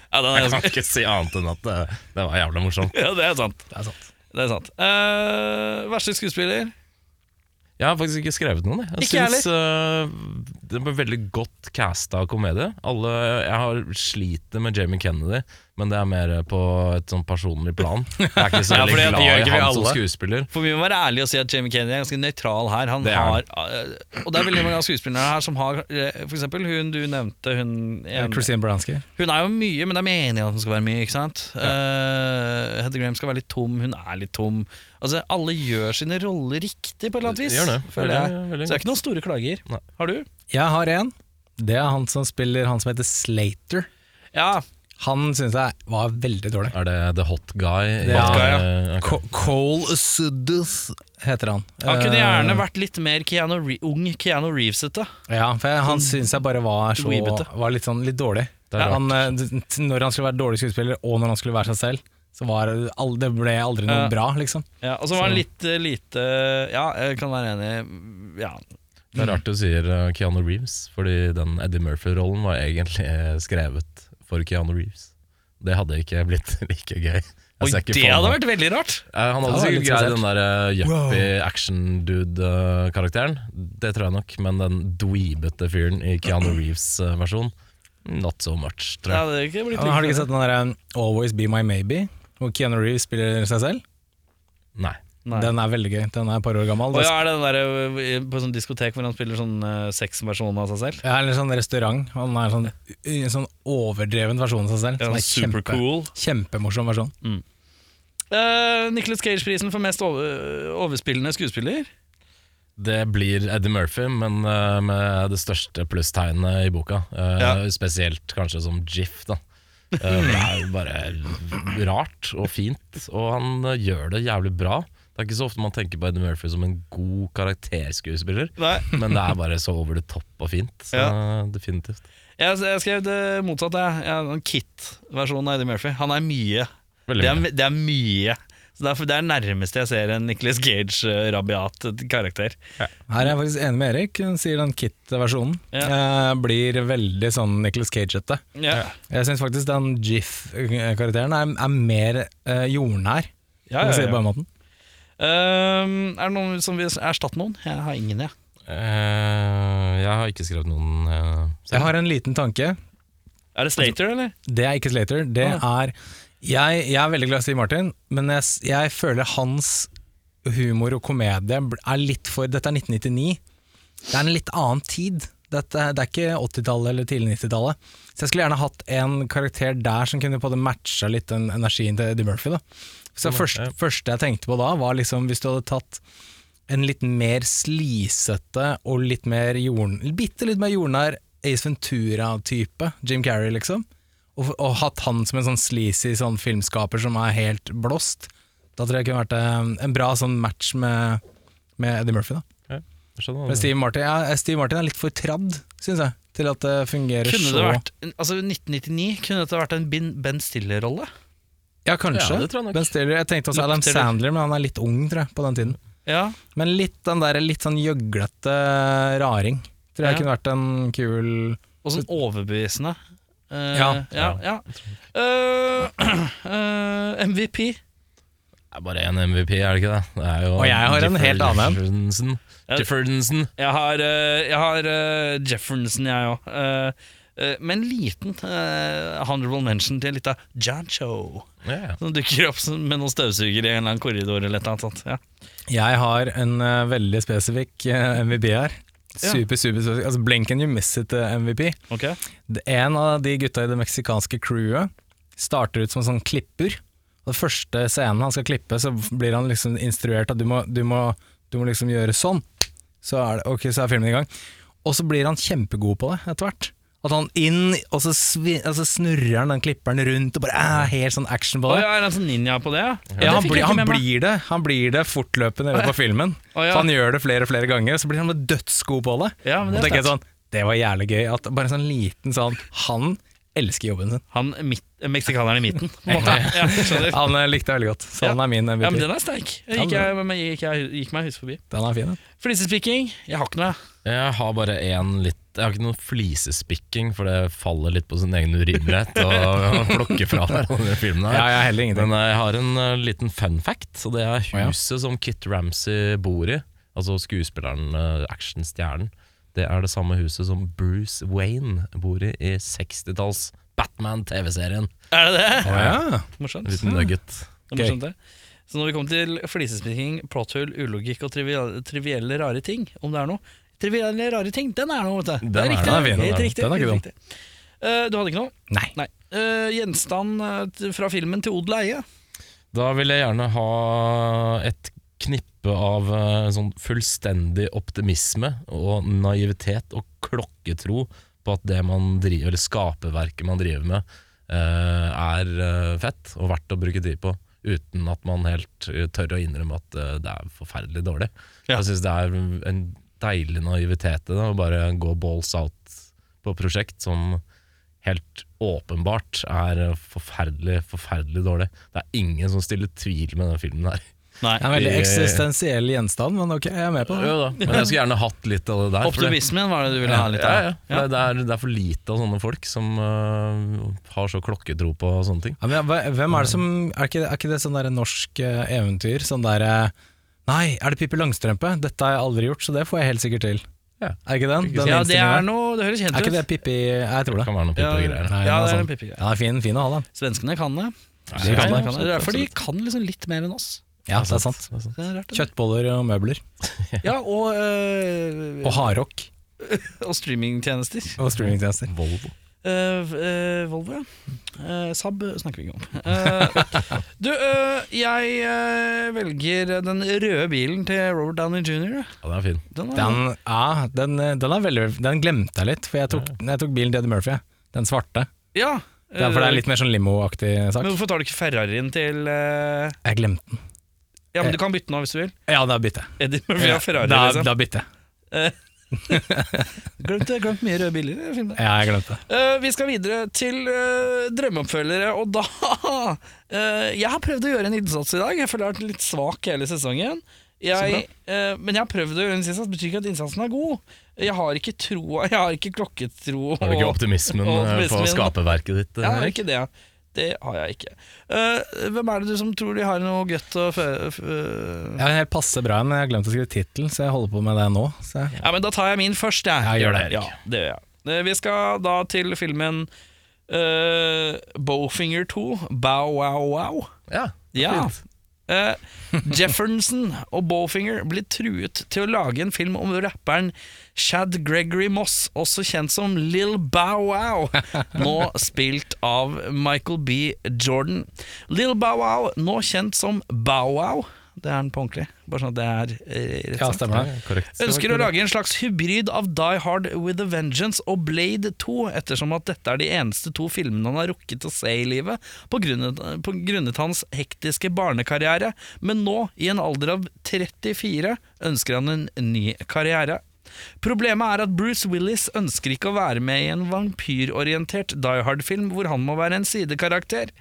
[SPEAKER 1] Ja, er
[SPEAKER 3] Jeg kan ikke si annet enn at det, det var jævlig morsomt.
[SPEAKER 1] ja, det er sant.
[SPEAKER 2] Det er sant.
[SPEAKER 1] Det er sant. Uh, verste skuespiller?
[SPEAKER 3] Jeg har faktisk ikke skrevet noen. Jeg,
[SPEAKER 1] Ikke jeg
[SPEAKER 3] jeg syns uh, det ble veldig godt casta komedie. Alle, jeg har sliter med Jamie Kennedy, men det er mer på et sånn personlig plan. Jeg er ikke så
[SPEAKER 1] Ja,
[SPEAKER 3] veldig
[SPEAKER 1] at
[SPEAKER 3] glad i han som skuespiller.
[SPEAKER 1] For vi må være ærlige og si at Jamie Kennedy er ganske nøytral her. Han
[SPEAKER 3] Det er
[SPEAKER 1] har, eh, og det er veldig mange av skuespillerne her som har eh, For eksempel hun du nevnte, hun en,
[SPEAKER 2] Christine Bransky.
[SPEAKER 1] Hun er jo mye, men det er meningen at hun skal være mye, ikke sant? Uh, Hedda Graham skal være litt tom, hun er litt tom. Altså, Alle gjør sine roller riktig, på et eller annet vis.
[SPEAKER 3] Gjør det.
[SPEAKER 1] Føler jeg.
[SPEAKER 3] Veldig- veldig
[SPEAKER 1] Så det er ikke noen store klager.
[SPEAKER 3] Nei.
[SPEAKER 1] Har du?
[SPEAKER 2] Jeg har en. Det er han som spiller han som heter Slater.
[SPEAKER 1] Ja.
[SPEAKER 2] Han syns jeg var veldig dårlig.
[SPEAKER 3] Er det The Hot Guy? Ja,
[SPEAKER 1] Hot Guy, ja.
[SPEAKER 3] Okay.
[SPEAKER 2] Co- Cole Suddus heter han.
[SPEAKER 1] Han kunne gjerne
[SPEAKER 2] Eh,
[SPEAKER 1] vært litt mer Keanu Re ung Keanu Reevesete.
[SPEAKER 2] Ja, for jeg- han syns jeg bare var, så, var litt sånn litt dårlig.
[SPEAKER 3] Det er
[SPEAKER 2] han, eh, når han skulle være dårlig skuespiller, og når han skulle være seg selv, var det det ble aldri noe
[SPEAKER 1] Ja.
[SPEAKER 2] bra, liksom.
[SPEAKER 1] Ja, og så var han litt eh, lite Ja, jeg kan være enig. Ja.
[SPEAKER 3] Det er rart du sier eh, Keanu Reeves, fordi den Eddie Murphy-rollen var egentlig eh, skrevet for Keanu Reeves. Det hadde ikke blitt like gøy. Jeg
[SPEAKER 1] Oi, det hadde vært veldig rart!
[SPEAKER 3] Eh, Han hadde sikkert
[SPEAKER 2] litt
[SPEAKER 3] greid den der uh, yuppie action-dude-karakteren. Det tror jeg nok, men den dweebete fyren i Keanu Reeves-versjon, not so much, tror
[SPEAKER 1] Ja,
[SPEAKER 3] jeg.
[SPEAKER 1] det hadde ikke blitt
[SPEAKER 2] Har du ikke sett den der um, Always Be My Maybe? Hvor Keanu Reeves spiller seg selv?
[SPEAKER 3] Nei.
[SPEAKER 1] Nei.
[SPEAKER 2] Den er veldig gøy. Den er et par år gammel.
[SPEAKER 1] Og ja, er det den der eh, på sånn diskotek hvor han spiller sånn uh, sexversjon av seg selv?
[SPEAKER 2] Ja, eller sånn restaurant. Han er sånn, en sånn overdreven versjon av seg selv.
[SPEAKER 1] Ja, super
[SPEAKER 2] kjempe,
[SPEAKER 1] cool.
[SPEAKER 2] Kjempemorsom versjon.
[SPEAKER 1] Uh, Nicholas Cage-prisen for mest over, overspillende skuespiller?
[SPEAKER 3] Det blir Eddie Murphy, men uh, med det største plusstegnet i boka. Uh,
[SPEAKER 1] Ja.
[SPEAKER 3] Spesielt kanskje som Jiff, da. Eh, det er bare rart og fint, og han eh, gjør det jævlig bra. Det er ikke så ofte man tenker på Eddie Murphy som en god karakterskuespiller,
[SPEAKER 1] Nei.
[SPEAKER 3] men det er bare så over the top og fint. Så definitivt.
[SPEAKER 1] Jeg, jeg skrev det motsatte. jeg. Jeg- Kit-versjonen av Eddie Murphy. Han er mye. Det er, det er mye. Så derfor, det er nærmeste jeg ser en Nicholas Gage-rabiat karakter.
[SPEAKER 2] Her er jeg faktisk enig med Erik. Hun sier den Kit-versjonen eh, blir veldig sånn Nicholas Cage-ete.
[SPEAKER 1] Ja.
[SPEAKER 2] Jeg syns faktisk den Jif-karakteren er, er mer eh, jordnær,
[SPEAKER 1] Ja,
[SPEAKER 2] ja,
[SPEAKER 1] ja,
[SPEAKER 2] si det på
[SPEAKER 1] ja.
[SPEAKER 2] den måten.
[SPEAKER 1] Ehm, er det noen som vil erstatte noen? Jeg har ingen, jeg.
[SPEAKER 3] Uh, jeg har ikke skrevet noen Uh.
[SPEAKER 2] Jeg har en liten tanke.
[SPEAKER 1] Er det Slater, eller?
[SPEAKER 2] Det er ikke Slater. Det er jeg, jeg er veldig glad i Steve Martin, men jeg, jeg føler hans humor og komedie er litt for Dette er 1999. Det er en litt annen tid. Dette, det er ikke 80-tallet eller tidlig 90-tallet. Så jeg skulle gjerne hatt en karakter der som kunne på det matcha litt den energien til Eddie Murphy. Da. Så det første, første jeg tenkte på da, var liksom hvis du hadde tatt en litt mer slisete og litt mer jorden, bitte litt mer jordnær Ace Ventura-type, Jim Carrey liksom, og, og hatt han som en sånn sleazy sånn filmskaper som er helt blåst, da tror jeg kunne vært eh, en bra sånn match med, med Eddie Murphy. da.
[SPEAKER 3] ja,
[SPEAKER 2] Men Steve Martin, ja, Steve Martin er litt for tradd, syns jeg, til at det fungerer
[SPEAKER 1] Kunne
[SPEAKER 2] så
[SPEAKER 1] det vært Altså 1999 kunne dette vært en Ben- Ben Stiller-rolle?
[SPEAKER 2] Ja, kanskje.
[SPEAKER 3] Ja, det tror jeg nok.
[SPEAKER 2] Ben Stiller, jeg tenkte også Adam Sandler, men han er litt ung, tror jeg, på den tiden.
[SPEAKER 1] Ja.
[SPEAKER 2] Men litt den der litt sånn gjøglete raring, tror jeg
[SPEAKER 1] Ja.
[SPEAKER 2] kunne vært en kul
[SPEAKER 1] Og sånn overbevisende. Eh,
[SPEAKER 2] Ja.
[SPEAKER 1] ja, ja. Eh, eh, MVP.
[SPEAKER 3] Det er bare én MVP, er det ikke det? det er jo
[SPEAKER 2] Og jeg har en helt annen en.
[SPEAKER 3] Jefferson.
[SPEAKER 1] Jeg har, jeg har Jefferson, jeg òg. men en liten uh, honorable mention til litt av John Cho.
[SPEAKER 3] Ja, ja.
[SPEAKER 1] Som dukker opp med noen støvsugere i en eller annen korridor eller et eller annet sånt. Ja.
[SPEAKER 2] Jeg har en uh, veldig spesifikk uh, MVP her. Super, super, super Altså Blink and you miss it MVP. Okay. En av de gutta i det meksikanske crewet starter ut som en sånn klipper. Og den første scenen han skal klippe, så blir han liksom instruert at du må, du må, du må liksom gjøre sånn. Så er, det, okay, så er filmen i gang. Og så blir han kjempegod på det etter hvert. At han inn, og så, svi, altså snurrer han den klipperen rundt og bare er helt sånn action på det.
[SPEAKER 1] Oh, ja, er han sånn ninja på det? Ja,
[SPEAKER 2] Ja, han,
[SPEAKER 1] bli,
[SPEAKER 2] blir, han, blir det, han blir det fortløpende i løpet av filmen.
[SPEAKER 1] Oh, ja.
[SPEAKER 2] Så han gjør det flere og flere ganger, så blir han dødsgod på det.
[SPEAKER 1] Ja, men det
[SPEAKER 2] og
[SPEAKER 1] er
[SPEAKER 2] tenker jeg sånn, det var jævlig gøy. At bare en sånn liten sånn Han elsker jobben sin.
[SPEAKER 1] Han midt, meksikaneren i midten, på en måte. Ja.
[SPEAKER 2] Han eh, likte jeg veldig godt, så
[SPEAKER 1] Ja.
[SPEAKER 2] han er min MVP.
[SPEAKER 1] Ja, men den er sterk. Jeg gikk, jeg, gikk, jeg, gikk meg hus forbi.
[SPEAKER 2] Den er fin, ja.
[SPEAKER 1] Flisespikking, jeg har ikke noe, jeg.
[SPEAKER 3] Har bare én litt Jeg har ikke noe flisespikking, for det faller litt på sin egen urimelighet å plukke fra hverandre filmene.
[SPEAKER 2] Ja, jeg heller ingenting.
[SPEAKER 3] Men jeg har en uh, liten fun fact, og det er
[SPEAKER 2] ja.
[SPEAKER 3] huset som Kit Ramsey bor i. Altså skuespilleren, uh, actionstjernen. Det er det samme huset som Bruce Wayne bor i i 60-talls Batman-TV-serien.
[SPEAKER 1] Er det det?
[SPEAKER 2] Å ja.
[SPEAKER 1] Morsomt.
[SPEAKER 3] En liten nugget.
[SPEAKER 1] Det er morsomt det. Så når vi kommer til flisespikking, plothull, ulogikk og trivielle, trivielle rare ting, om det er noe Trivielle rare ting, den er noe, vet du. Det
[SPEAKER 3] Den
[SPEAKER 1] er
[SPEAKER 3] er-
[SPEAKER 1] riktig.
[SPEAKER 2] den er
[SPEAKER 1] Helt
[SPEAKER 2] er-
[SPEAKER 1] riktig.
[SPEAKER 2] den er ikke
[SPEAKER 1] riktig. Eh, du hadde ikke noe?
[SPEAKER 2] Nei.
[SPEAKER 1] Nei. Uh, gjenstand eh, fra filmen til odel og eie.
[SPEAKER 3] Da vil jeg gjerne ha et knippe av eh, sånn fullstendig optimisme og naivitet og klokketro på at det man driver, eller skaperverket man driver med, eh, er eh, fett og verdt å bruke tid på. Uten at man helt tør å innrømme at det er forferdelig dårlig.
[SPEAKER 1] Ja.
[SPEAKER 3] Jeg syns det er en deilig naivitet i det, å bare gå balls out på prosjekt som helt åpenbart er forferdelig, forferdelig dårlig. Det er ingen som stiller tvil med den filmen her.
[SPEAKER 1] Nei.
[SPEAKER 2] Det er en veldig eksistensiell gjenstand, men ok, jeg er med på det.
[SPEAKER 3] Jo da, men jeg skulle gjerne hatt litt av det der. for det-
[SPEAKER 1] Optimismen var det du ville ha litt av?
[SPEAKER 3] ja. ja. Det, er, det er for lite av sånne folk som øh, har så klokketro på sånne ting.
[SPEAKER 2] Ja, men hva- hvem er det som Er ikke, er ikke det sånn der norsk eh, eventyr? Sånn der eh, Nei, er det Pippi Langstrømpe? Dette har jeg aldri gjort, så det får jeg helt sikkert til.
[SPEAKER 3] Ja.
[SPEAKER 2] Er ikke den? den
[SPEAKER 1] Ja, det
[SPEAKER 2] innstillingen
[SPEAKER 1] er
[SPEAKER 2] der?
[SPEAKER 1] noe Det høres kjent
[SPEAKER 2] Er ikke det Pippi Jeg tror
[SPEAKER 3] Det
[SPEAKER 2] det.
[SPEAKER 3] kan være noen
[SPEAKER 1] Ja,
[SPEAKER 3] pippegreier.
[SPEAKER 2] Nei,
[SPEAKER 1] ja,
[SPEAKER 2] er
[SPEAKER 1] det er
[SPEAKER 2] sånn.
[SPEAKER 1] en pippegreie.
[SPEAKER 2] Ja, fin, fin å ha, den.
[SPEAKER 1] Svenskene kan det.
[SPEAKER 2] de
[SPEAKER 1] Svenskene
[SPEAKER 2] kan det.
[SPEAKER 1] kan det. Det er derfor de kan liksom litt mer enn oss.
[SPEAKER 2] Ja, det er sant.
[SPEAKER 3] Det er sant.
[SPEAKER 1] Det er rart, det.
[SPEAKER 2] Kjøttboller og møbler.
[SPEAKER 1] Ja, og, øh,
[SPEAKER 2] Og hardrock.
[SPEAKER 1] og streamingtjenester.
[SPEAKER 2] Og streamingtjenester.
[SPEAKER 3] Volvo.
[SPEAKER 1] Uh, uh, Volvo, ja. Uh, Saab snakker vi ikke om. Eh, du, eh, jeg velger den røde bilen til Robert Downey jr.
[SPEAKER 3] Ja, den er fin.
[SPEAKER 1] Den er,
[SPEAKER 2] Den, ja, den, den, er veldig, den glemte jeg litt, for jeg tok, jeg tok bilen til Eddie Murphy. Den svarte.
[SPEAKER 1] ja.
[SPEAKER 2] Det for det er litt mer sånn limo-aktig sak.
[SPEAKER 1] Men hvorfor tar du ikke Ferrarien til
[SPEAKER 2] Jeg glemte den.
[SPEAKER 1] Ja, men du kan bytte nå hvis du vil.
[SPEAKER 2] Ja, da bytter jeg.
[SPEAKER 1] Eddie Murphy og Ferrari,
[SPEAKER 2] da,
[SPEAKER 1] liksom.
[SPEAKER 2] da bytter jeg.
[SPEAKER 1] Glemt, glemt mye røde biler i filmen.
[SPEAKER 2] Ja, jeg glemte.
[SPEAKER 1] Eh, vi skal videre til uh, drømmeoppfølgere, og da uh, Jeg har prøvd å gjøre en innsats i dag. Jeg føler jeg har vært litt svak hele sesongen. Jeg, uh, men jeg har prøvd å gjøre en innsats, det betyr ikke at innsatsen er god. Jeg har ikke troa, jeg har ikke klokketro.
[SPEAKER 3] Har du ikke
[SPEAKER 1] og-
[SPEAKER 3] optimismen
[SPEAKER 1] og
[SPEAKER 3] på
[SPEAKER 1] optimismen.
[SPEAKER 3] skaperverket ditt?
[SPEAKER 1] Jeg har ikke det. Det har jeg ikke. Uh, hvem er det du som tror de har noe godt å fø... fø-
[SPEAKER 2] Jeg passer bra, men jeg har glemt å skrive tittel, så jeg holder på med det nå. Så jeg,
[SPEAKER 1] Ja, men Da tar jeg min først, jeg.
[SPEAKER 2] Ja, gjør det, Erik.
[SPEAKER 1] Ja, det gjør jeg. Eh, Vi skal da til filmen uh, Bowfinger 2, Bow Wow Wow.
[SPEAKER 3] Ja,
[SPEAKER 1] Ja.
[SPEAKER 3] fint.
[SPEAKER 1] Eh, Jefferson og Bowfinger blir truet til å lage en film om rapperen Chad Gregory Moss, også kjent som Lill Bow Wow, nå spilt av Michael B. Jordan. Lill Bow Wow, nå kjent som Bow Wow, det er han på ordentlig, bare sånn at det er eh, rett
[SPEAKER 2] ja, stemmer
[SPEAKER 3] korrekt.
[SPEAKER 1] Ønsker å lage en slags hybrid av Die Hard with a Vengeance og Blade 2, ettersom at dette er de eneste to filmene han har rukket å se i livet, på grunnet, på grunnet hans hektiske barnekarriere, men nå, i en alder av 34, ønsker han en ny karriere. Problemet er at Bruce Willis ønsker ikke å være med i en vampyrorientert Die Hard-film hvor han må være en sidekarakter.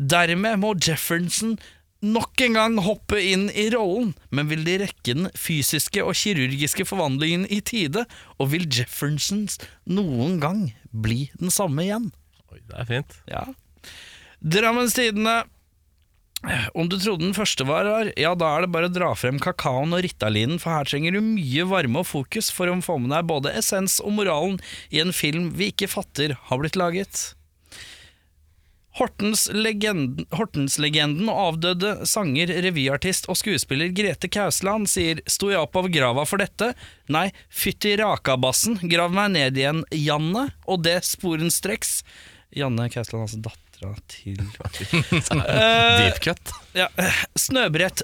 [SPEAKER 1] Dermed må Jefferson nok en gang hoppe inn i rollen, men vil de rekke den fysiske og kirurgiske forvandlingen i tide, og vil Jeffersons noen gang bli den samme igjen?
[SPEAKER 3] Oi, det er fint.
[SPEAKER 1] Ja. Drammens Tidende. Om du trodde den første var rar, ja da er det bare å dra frem kakaoen og Ritalinen, for her trenger du mye varme og fokus for å få med deg både essens og moralen i en film vi ikke fatter har blitt laget. Hortens-legenden Hortens-legenden og avdøde sanger, revyartist og skuespiller Grete Kausland sier 'sto jeg opp av grava for dette'? Nei, fytti rakabassen, grav meg ned igjen, Janne, og det sporenstreks. Janne Kausland, altså dattera til
[SPEAKER 3] Deep cut.
[SPEAKER 1] ja, snøbrett,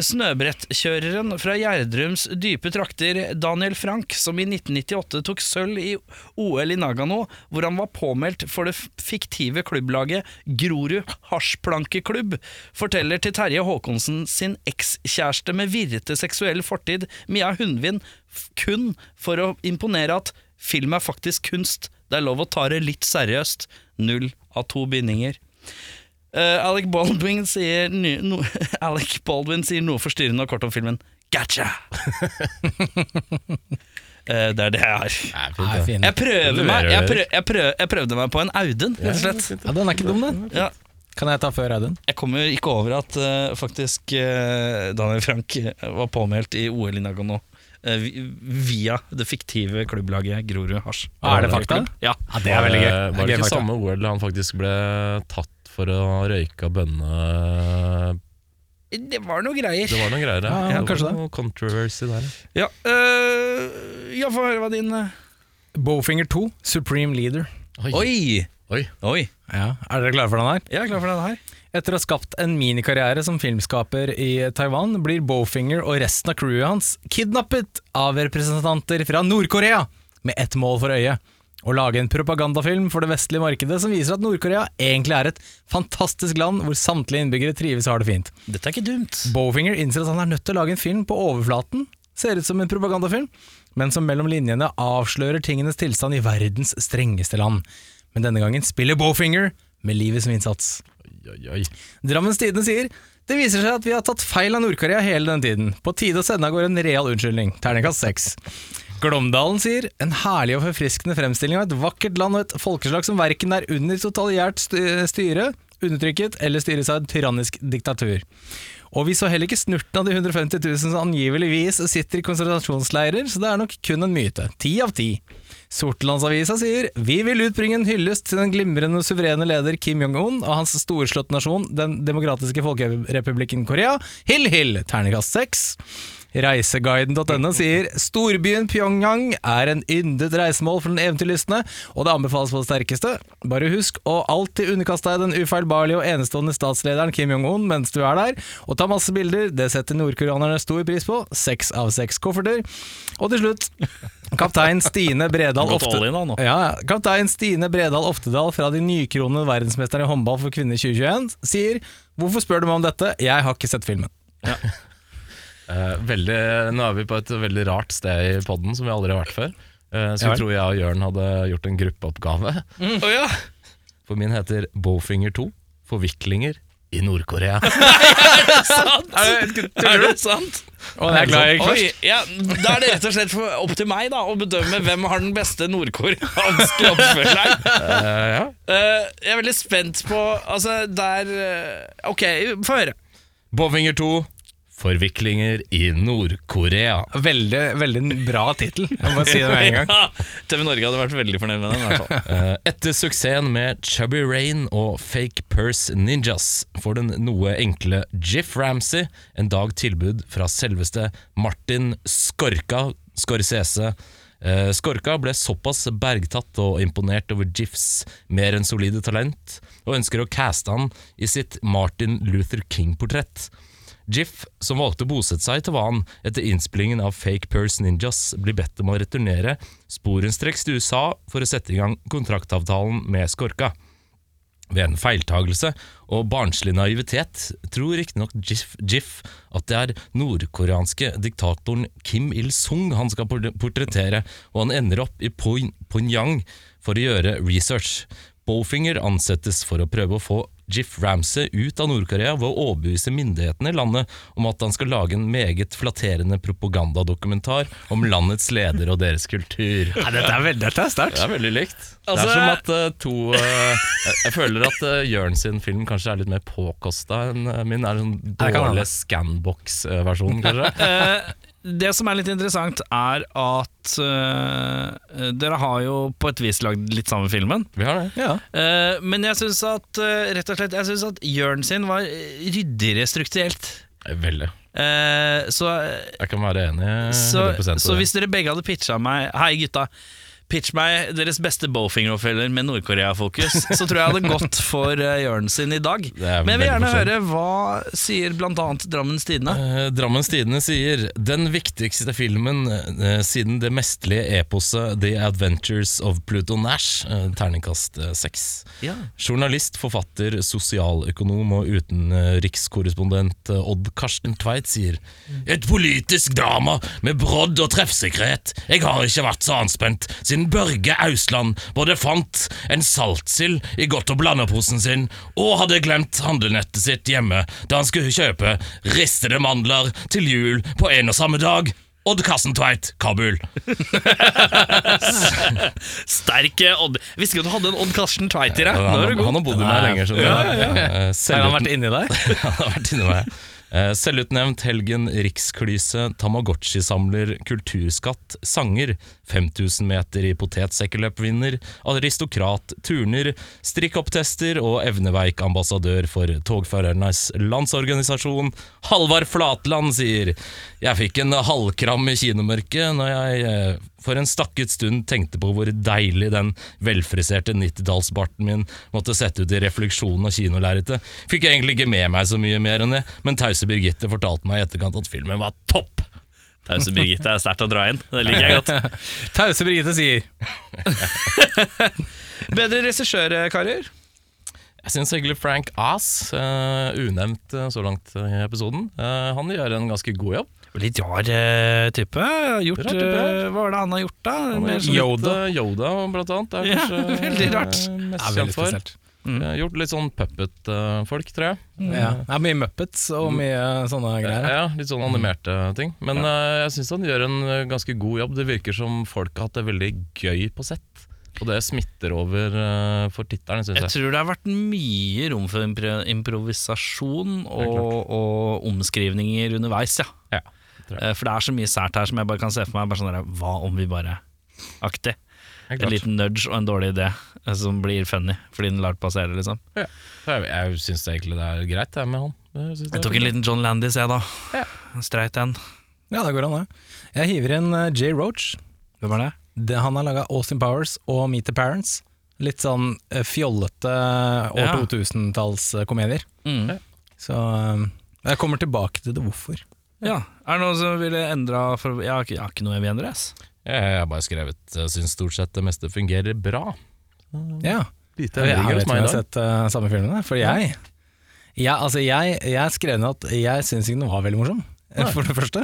[SPEAKER 1] Snøbrettkjøreren fra Gjerdrums dype trakter, Daniel Frank, som i 1998 tok sølv i OL i Nagano, hvor han var påmeldt for det fiktive klubblaget Grorud Hasjplankeklubb, forteller til Terje Håkonsen sin ekskjæreste med virrete seksuell fortid, Mia Hundvin, kun for å imponere at film er faktisk kunst, Det er lov å ta det litt seriøst. Null av to bindinger. Uh, Alec Baldwin sier ny, no, Alec Baldwin sier noe forstyrrende og kort om filmen. Gotcha! uh, det er det jeg har. Jeg prøver meg jeg, prøv, jeg, prøv, jeg prøvde meg på en Audun, rett og slett.
[SPEAKER 2] Ja, den er ikke dum, den.
[SPEAKER 1] Ja,
[SPEAKER 2] Kan jeg ta før Audun?
[SPEAKER 1] jeg kommer ikke over at uh, faktisk uh, Daniel Frank var påmeldt i OL i Nagano via det fiktive klubblaget Grorud Hasj.
[SPEAKER 2] Ah, er det fakta?
[SPEAKER 1] Ja.
[SPEAKER 2] Ja, det er veldig gøy.
[SPEAKER 3] Var
[SPEAKER 2] Det var
[SPEAKER 3] det ikke samme OL han faktisk ble tatt for å røyke bønne...
[SPEAKER 1] Det var noe greier.
[SPEAKER 3] Det var noen greier,
[SPEAKER 2] Ja, ja,
[SPEAKER 3] det
[SPEAKER 2] kanskje
[SPEAKER 3] var noe controversy der.
[SPEAKER 1] Ja, øh, ja få høre hva din.
[SPEAKER 2] Bowfinger 2, Supreme Leader.
[SPEAKER 1] Oi!
[SPEAKER 3] Oi.
[SPEAKER 1] Oi.
[SPEAKER 2] Ja, Er dere klare for den her?
[SPEAKER 1] Jeg er klar for den her.
[SPEAKER 2] Etter å ha skapt en minikarriere som filmskaper i Taiwan, blir Bowfinger og resten av crewet hans kidnappet av representanter fra Nord-Korea, med ett mål for øye. Å lage en propagandafilm for det vestlige markedet som viser at Nord-Korea egentlig er et fantastisk land hvor samtlige innbyggere trives og har det fint.
[SPEAKER 1] Dette er ikke dumt.
[SPEAKER 2] Bowfinger innser at han er nødt til å lage en film på overflaten, ser ut som en propagandafilm, men som mellom linjene avslører tingenes tilstand i verdens strengeste land. Men denne gangen spiller Bowfinger med livet som innsats.
[SPEAKER 3] Oi, oi.
[SPEAKER 2] Drammens Tidende sier det viser seg at vi har tatt feil av Nord-Korea hele den tiden. På tide å sende av gårde en real unnskyldning. Terningkast seks. Glåmdalen sier en herlig og forfriskende fremstilling av et vakkert land og et folkeslag som verken er under totalitært styre, undertrykket eller styres av et tyrannisk diktatur. Og vi så heller ikke snurten av de 150 000 som angiveligvis sitter i konsentrasjonsleirer, så det er nok kun en myte. Ti av ti. Sortlandsavisa sier vi vil utbringe en hyllest til den glimrende suverene leder Kim Jong-un og hans storslåtte nasjon, Den demokratiske folkerepublikken Korea. Hill, hill! Terningkast seks. Reiseguiden.no sier storbyen Pyongyang er en yndet reisemål for den eventyrlystne, og det anbefales på det sterkeste. Bare husk å alltid underkaste deg den ufeilbarlige og enestående statslederen Kim Jong-un mens du er der, og ta masse bilder, det setter nordkoreanerne stor pris på. Seks av seks kofferter. Og til slutt, kaptein Stine Bredal
[SPEAKER 1] Gått
[SPEAKER 2] Ofte... Ja, ja. Kaptein Stine Bredal Oftedal fra de nykronede verdensmesterne i håndball for kvinner 2021 sier Hvorfor spør du meg om dette? Jeg har ikke sett filmen.
[SPEAKER 3] Eh, veldig, nå er vi på et veldig rart sted i podden som vi aldri har vært før. Uh, så
[SPEAKER 2] Ja
[SPEAKER 3] jeg tror jeg og Jørn hadde gjort en gruppeoppgave.
[SPEAKER 1] Å ja.
[SPEAKER 3] For min heter Bowfinger 2. Forviklinger i Nord-Korea.
[SPEAKER 1] Sant? Er det sant?
[SPEAKER 2] Og det er glad jeg gikk
[SPEAKER 1] Oi, ja, Da er det rett og slett for- opp til meg da å bedømme hvem har den beste nordkoreanske oppfølgeren.
[SPEAKER 3] Uh, ja.
[SPEAKER 1] uh, jeg er veldig spent på Altså, der eh, Ok, få høre.
[SPEAKER 3] Bowfinger 2. Forviklinger i Nord-Korea.
[SPEAKER 2] Veldig, veldig bra tittel. Si det en gang.
[SPEAKER 1] Ja, TV Norge hadde vært veldig fornøyd med den. hvert fall
[SPEAKER 3] Eh, Etter suksessen med Chubby Rain og Fake Purse Ninjas får den noe enkle Jiff Ramsey en dag tilbud fra selveste Martin Skorka Scorsese. Eh, Skorka ble såpass bergtatt og imponert over Jiffs mer enn solide talent, og ønsker å caste han i sitt Martin Luther King-portrett. Jiff, som valgte å bosette seg i Taiwan etter innspillingen av Fake Purse Ninjas, blir bedt om å returnere sporenstreks til USA for å sette i gang kontraktavtalen med Skorka. Ved en feiltagelse og barnslig naivitet tror riktignok Jiff, Jiff at det er nordkoreanske diktatoren Kim Il-sung han skal portrettere, og han ender opp i Pyongyang for å gjøre research. Bowfinger ansettes for å prøve å få Jiff Ramsey ut av Nord-Korea ved å overbevise myndighetene i landet om at han skal lage en meget flatterende propagandadokumentar om landets leder og deres kultur.
[SPEAKER 2] Ja, dette er, veldig- er sterkt.
[SPEAKER 3] Det er veldig likt.
[SPEAKER 1] Altså-
[SPEAKER 3] det er som at uh, to uh, jeg, jeg føler at uh, Jørn sin film kanskje er litt mer påkosta enn uh, min. Er en sånn dårlig scanbox-versjon, kanskje.
[SPEAKER 1] Det som er litt interessant, er at uh, dere har jo på et vis lagd litt samme filmen.
[SPEAKER 3] Vi har det.
[SPEAKER 2] Ja.
[SPEAKER 1] uh, men jeg syns at uh, rett og slett Jeg synes at Jørn sin var ryddigere strukturelt.
[SPEAKER 3] Veldig.
[SPEAKER 1] Eh, så,
[SPEAKER 3] Jeg kan være enig. 100%
[SPEAKER 1] så hvis dere begge hadde pitcha meg Hei, gutta. Pitch meg deres beste Bowfinger-oppfølger med Nord-Korea-fokus. Så tror jeg hadde gått for uh, Jørn sin i dag. Men jeg vil gjerne høre hva sier annet Drammens Tidende.
[SPEAKER 3] Uh, Drammens Tidende sier Den viktigste filmen uh, siden det mesterlige eposet The Adventures of Pluto Nash, uh, terningkast eh, seks.
[SPEAKER 1] Ja.
[SPEAKER 3] Journalist, forfatter, sosialøkonom og utenrikskorrespondent eh, Odd Karsten Tveit sier Et politisk drama med brodd og treffsikkerhet. Jeg har ikke vært så anspent siden siden Børge Ausland både fant en saltsild i godt og blanda-posen sin og hadde glemt handlenettet sitt hjemme da han skulle kjøpe ristede mandler til jul på en og samme dag. Odd Karsten Tveit, Kabul.
[SPEAKER 1] Sterke Odd. Visste ikke at du hadde en Odd Karsten Tveit i deg.
[SPEAKER 3] Han,
[SPEAKER 1] er
[SPEAKER 3] han, har bodd i meg lenger, Ja, ja, Eh,
[SPEAKER 2] Har han vært inni deg?
[SPEAKER 3] Han har vært inni meg. Eh, Selvutnevnt Helgen Riksklyse, Tamagotchi-samler, kulturskatt, sanger, 5000 meter i potetsekkeløp-vinner, aristokrat, turner, strikkopptester og evneveik ambassadør for Togførernes Landsorganisasjon. Halvard Flatland sier Jeg fikk en halvkram i kinomørket når jeg eh, for en stakket stund tenkte på hvor deilig den velfriserte 90-tallsbarten min måtte sette ut i refleksjonen av kinolerretet. Fikk jeg egentlig ikke med meg så mye mer enn det, men tause Birgitte fortalte meg i etterkant at filmen var topp.
[SPEAKER 1] Tause Birgitte er sterkt å dra inn. Det liker jeg godt.
[SPEAKER 2] Tause Birgitte sier
[SPEAKER 1] Bedre regissør, karer.
[SPEAKER 3] Jeg syns egentlig Frank Aas, uh, unevnt uh, så langt i episoden, uh, han gjør en ganske god jobb.
[SPEAKER 1] Litt rar eh, type. Gjort,
[SPEAKER 3] Rar type.
[SPEAKER 1] eh, hva var det han har gjort, da?
[SPEAKER 3] Har litt, eh, Yoda, blant annet. Det er
[SPEAKER 1] Ja, veldig rart.
[SPEAKER 3] eh, mest
[SPEAKER 2] Ja, veldig
[SPEAKER 3] kjent for.
[SPEAKER 2] spesielt.
[SPEAKER 3] Eh, Gjort litt sånn puppet-folk, tror jeg.
[SPEAKER 2] Ja. Det er mye Muppets og mye sånne greier.
[SPEAKER 3] Ja, litt sånn animerte ting. Men eh, jeg syns han gjør en eh, ganske god jobb. Det virker som folk har hatt det veldig gøy på sett. Og det smitter over eh, for tittelen, syns
[SPEAKER 1] Jeg
[SPEAKER 3] jeg.
[SPEAKER 1] tror det har vært mye rom for impro improvisasjon og, og omskrivninger underveis, ja.
[SPEAKER 3] Ja.
[SPEAKER 1] Eh, For det er så mye sært her som jeg bare kan se for meg. Bare sånn der, Hva om vi bare Aktig. En liten nudge og en dårlig idé eh, som blir funny fordi den lar det passere, liksom.
[SPEAKER 3] Ja. Jeg, jeg syns egentlig det er greit, jeg, med han. Jeg,
[SPEAKER 1] Jeg tok en liten John Landis, jeg, da.
[SPEAKER 3] Ja.
[SPEAKER 1] Streit en.
[SPEAKER 2] Ja, det går an, det. Jeg hiver inn uh, Jay Roach.
[SPEAKER 1] Hvem er det?
[SPEAKER 2] Det, han har laga Austin Powers og Meet the Parents. Litt sånn uh, fjollete år
[SPEAKER 1] Ja.
[SPEAKER 2] 2000-tallskomedier.
[SPEAKER 1] Mm.
[SPEAKER 2] Så eh, jeg kommer tilbake til det hvorfor.
[SPEAKER 1] Ja. Er det noe som ville endra for Jeg jeg har ikke noe jeg vil endre.
[SPEAKER 3] jeg har bare skrevet Jeg syns stort sett det meste fungerer bra.
[SPEAKER 2] Ja.
[SPEAKER 3] Lite
[SPEAKER 2] Jeg, jeg
[SPEAKER 3] endringer
[SPEAKER 2] vet ikke om jeg har sett uh, samme filmen, For jeg jeg, altså jeg, jeg skrev ned at jeg syns ikke den var veldig morsom.
[SPEAKER 3] Nei.
[SPEAKER 2] For det første.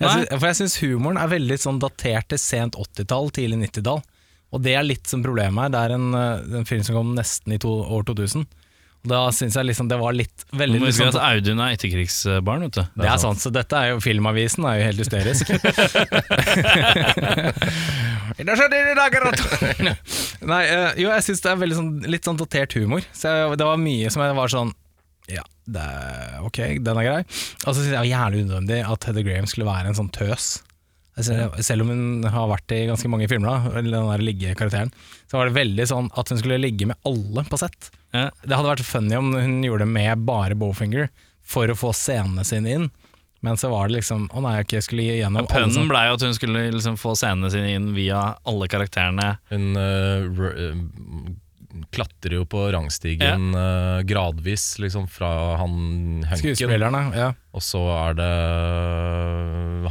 [SPEAKER 2] Jeg synes, for jeg syns humoren er veldig sånn datert til sent 80-tall, tidlig 90-tall. Og det er litt som problemet her. Det er en, eh, en film som kom nesten i to, år 2000. Da syns jeg liksom det var litt veldig
[SPEAKER 1] huske
[SPEAKER 2] liksom,
[SPEAKER 1] at Audun er etterkrigsbarn, vet du.
[SPEAKER 2] Det er sant, så dette er jo Filmavisen er jo helt hysterisk. Det! Nei, eh, jo, jeg syns det er sånn, litt sånn datert humor. Så jeg, det var mye som jeg var sånn Ja, det er, ok, den er grei. Og så syns jeg det var jævlig unødvendig at Heather Graham skulle være en sånn tøs. Selv om hun har vært i ganske mange filmer, da, den der liggekarakteren, så var det veldig sånn at hun skulle ligge med alle på sett.
[SPEAKER 1] Ja.
[SPEAKER 2] Det hadde vært funny om hun gjorde det med bare Bowfinger, for å få scenene sine inn. Men så var det liksom Å nei, okay, jeg skulle gjennom ja,
[SPEAKER 1] Pønnen blei jo at hun skulle liksom få scenene sine inn via alle karakterene.
[SPEAKER 3] Hun uh, r- klatrer jo på rangstigen eh, gradvis, liksom fra han Hunken.
[SPEAKER 2] Ja.
[SPEAKER 3] og så er det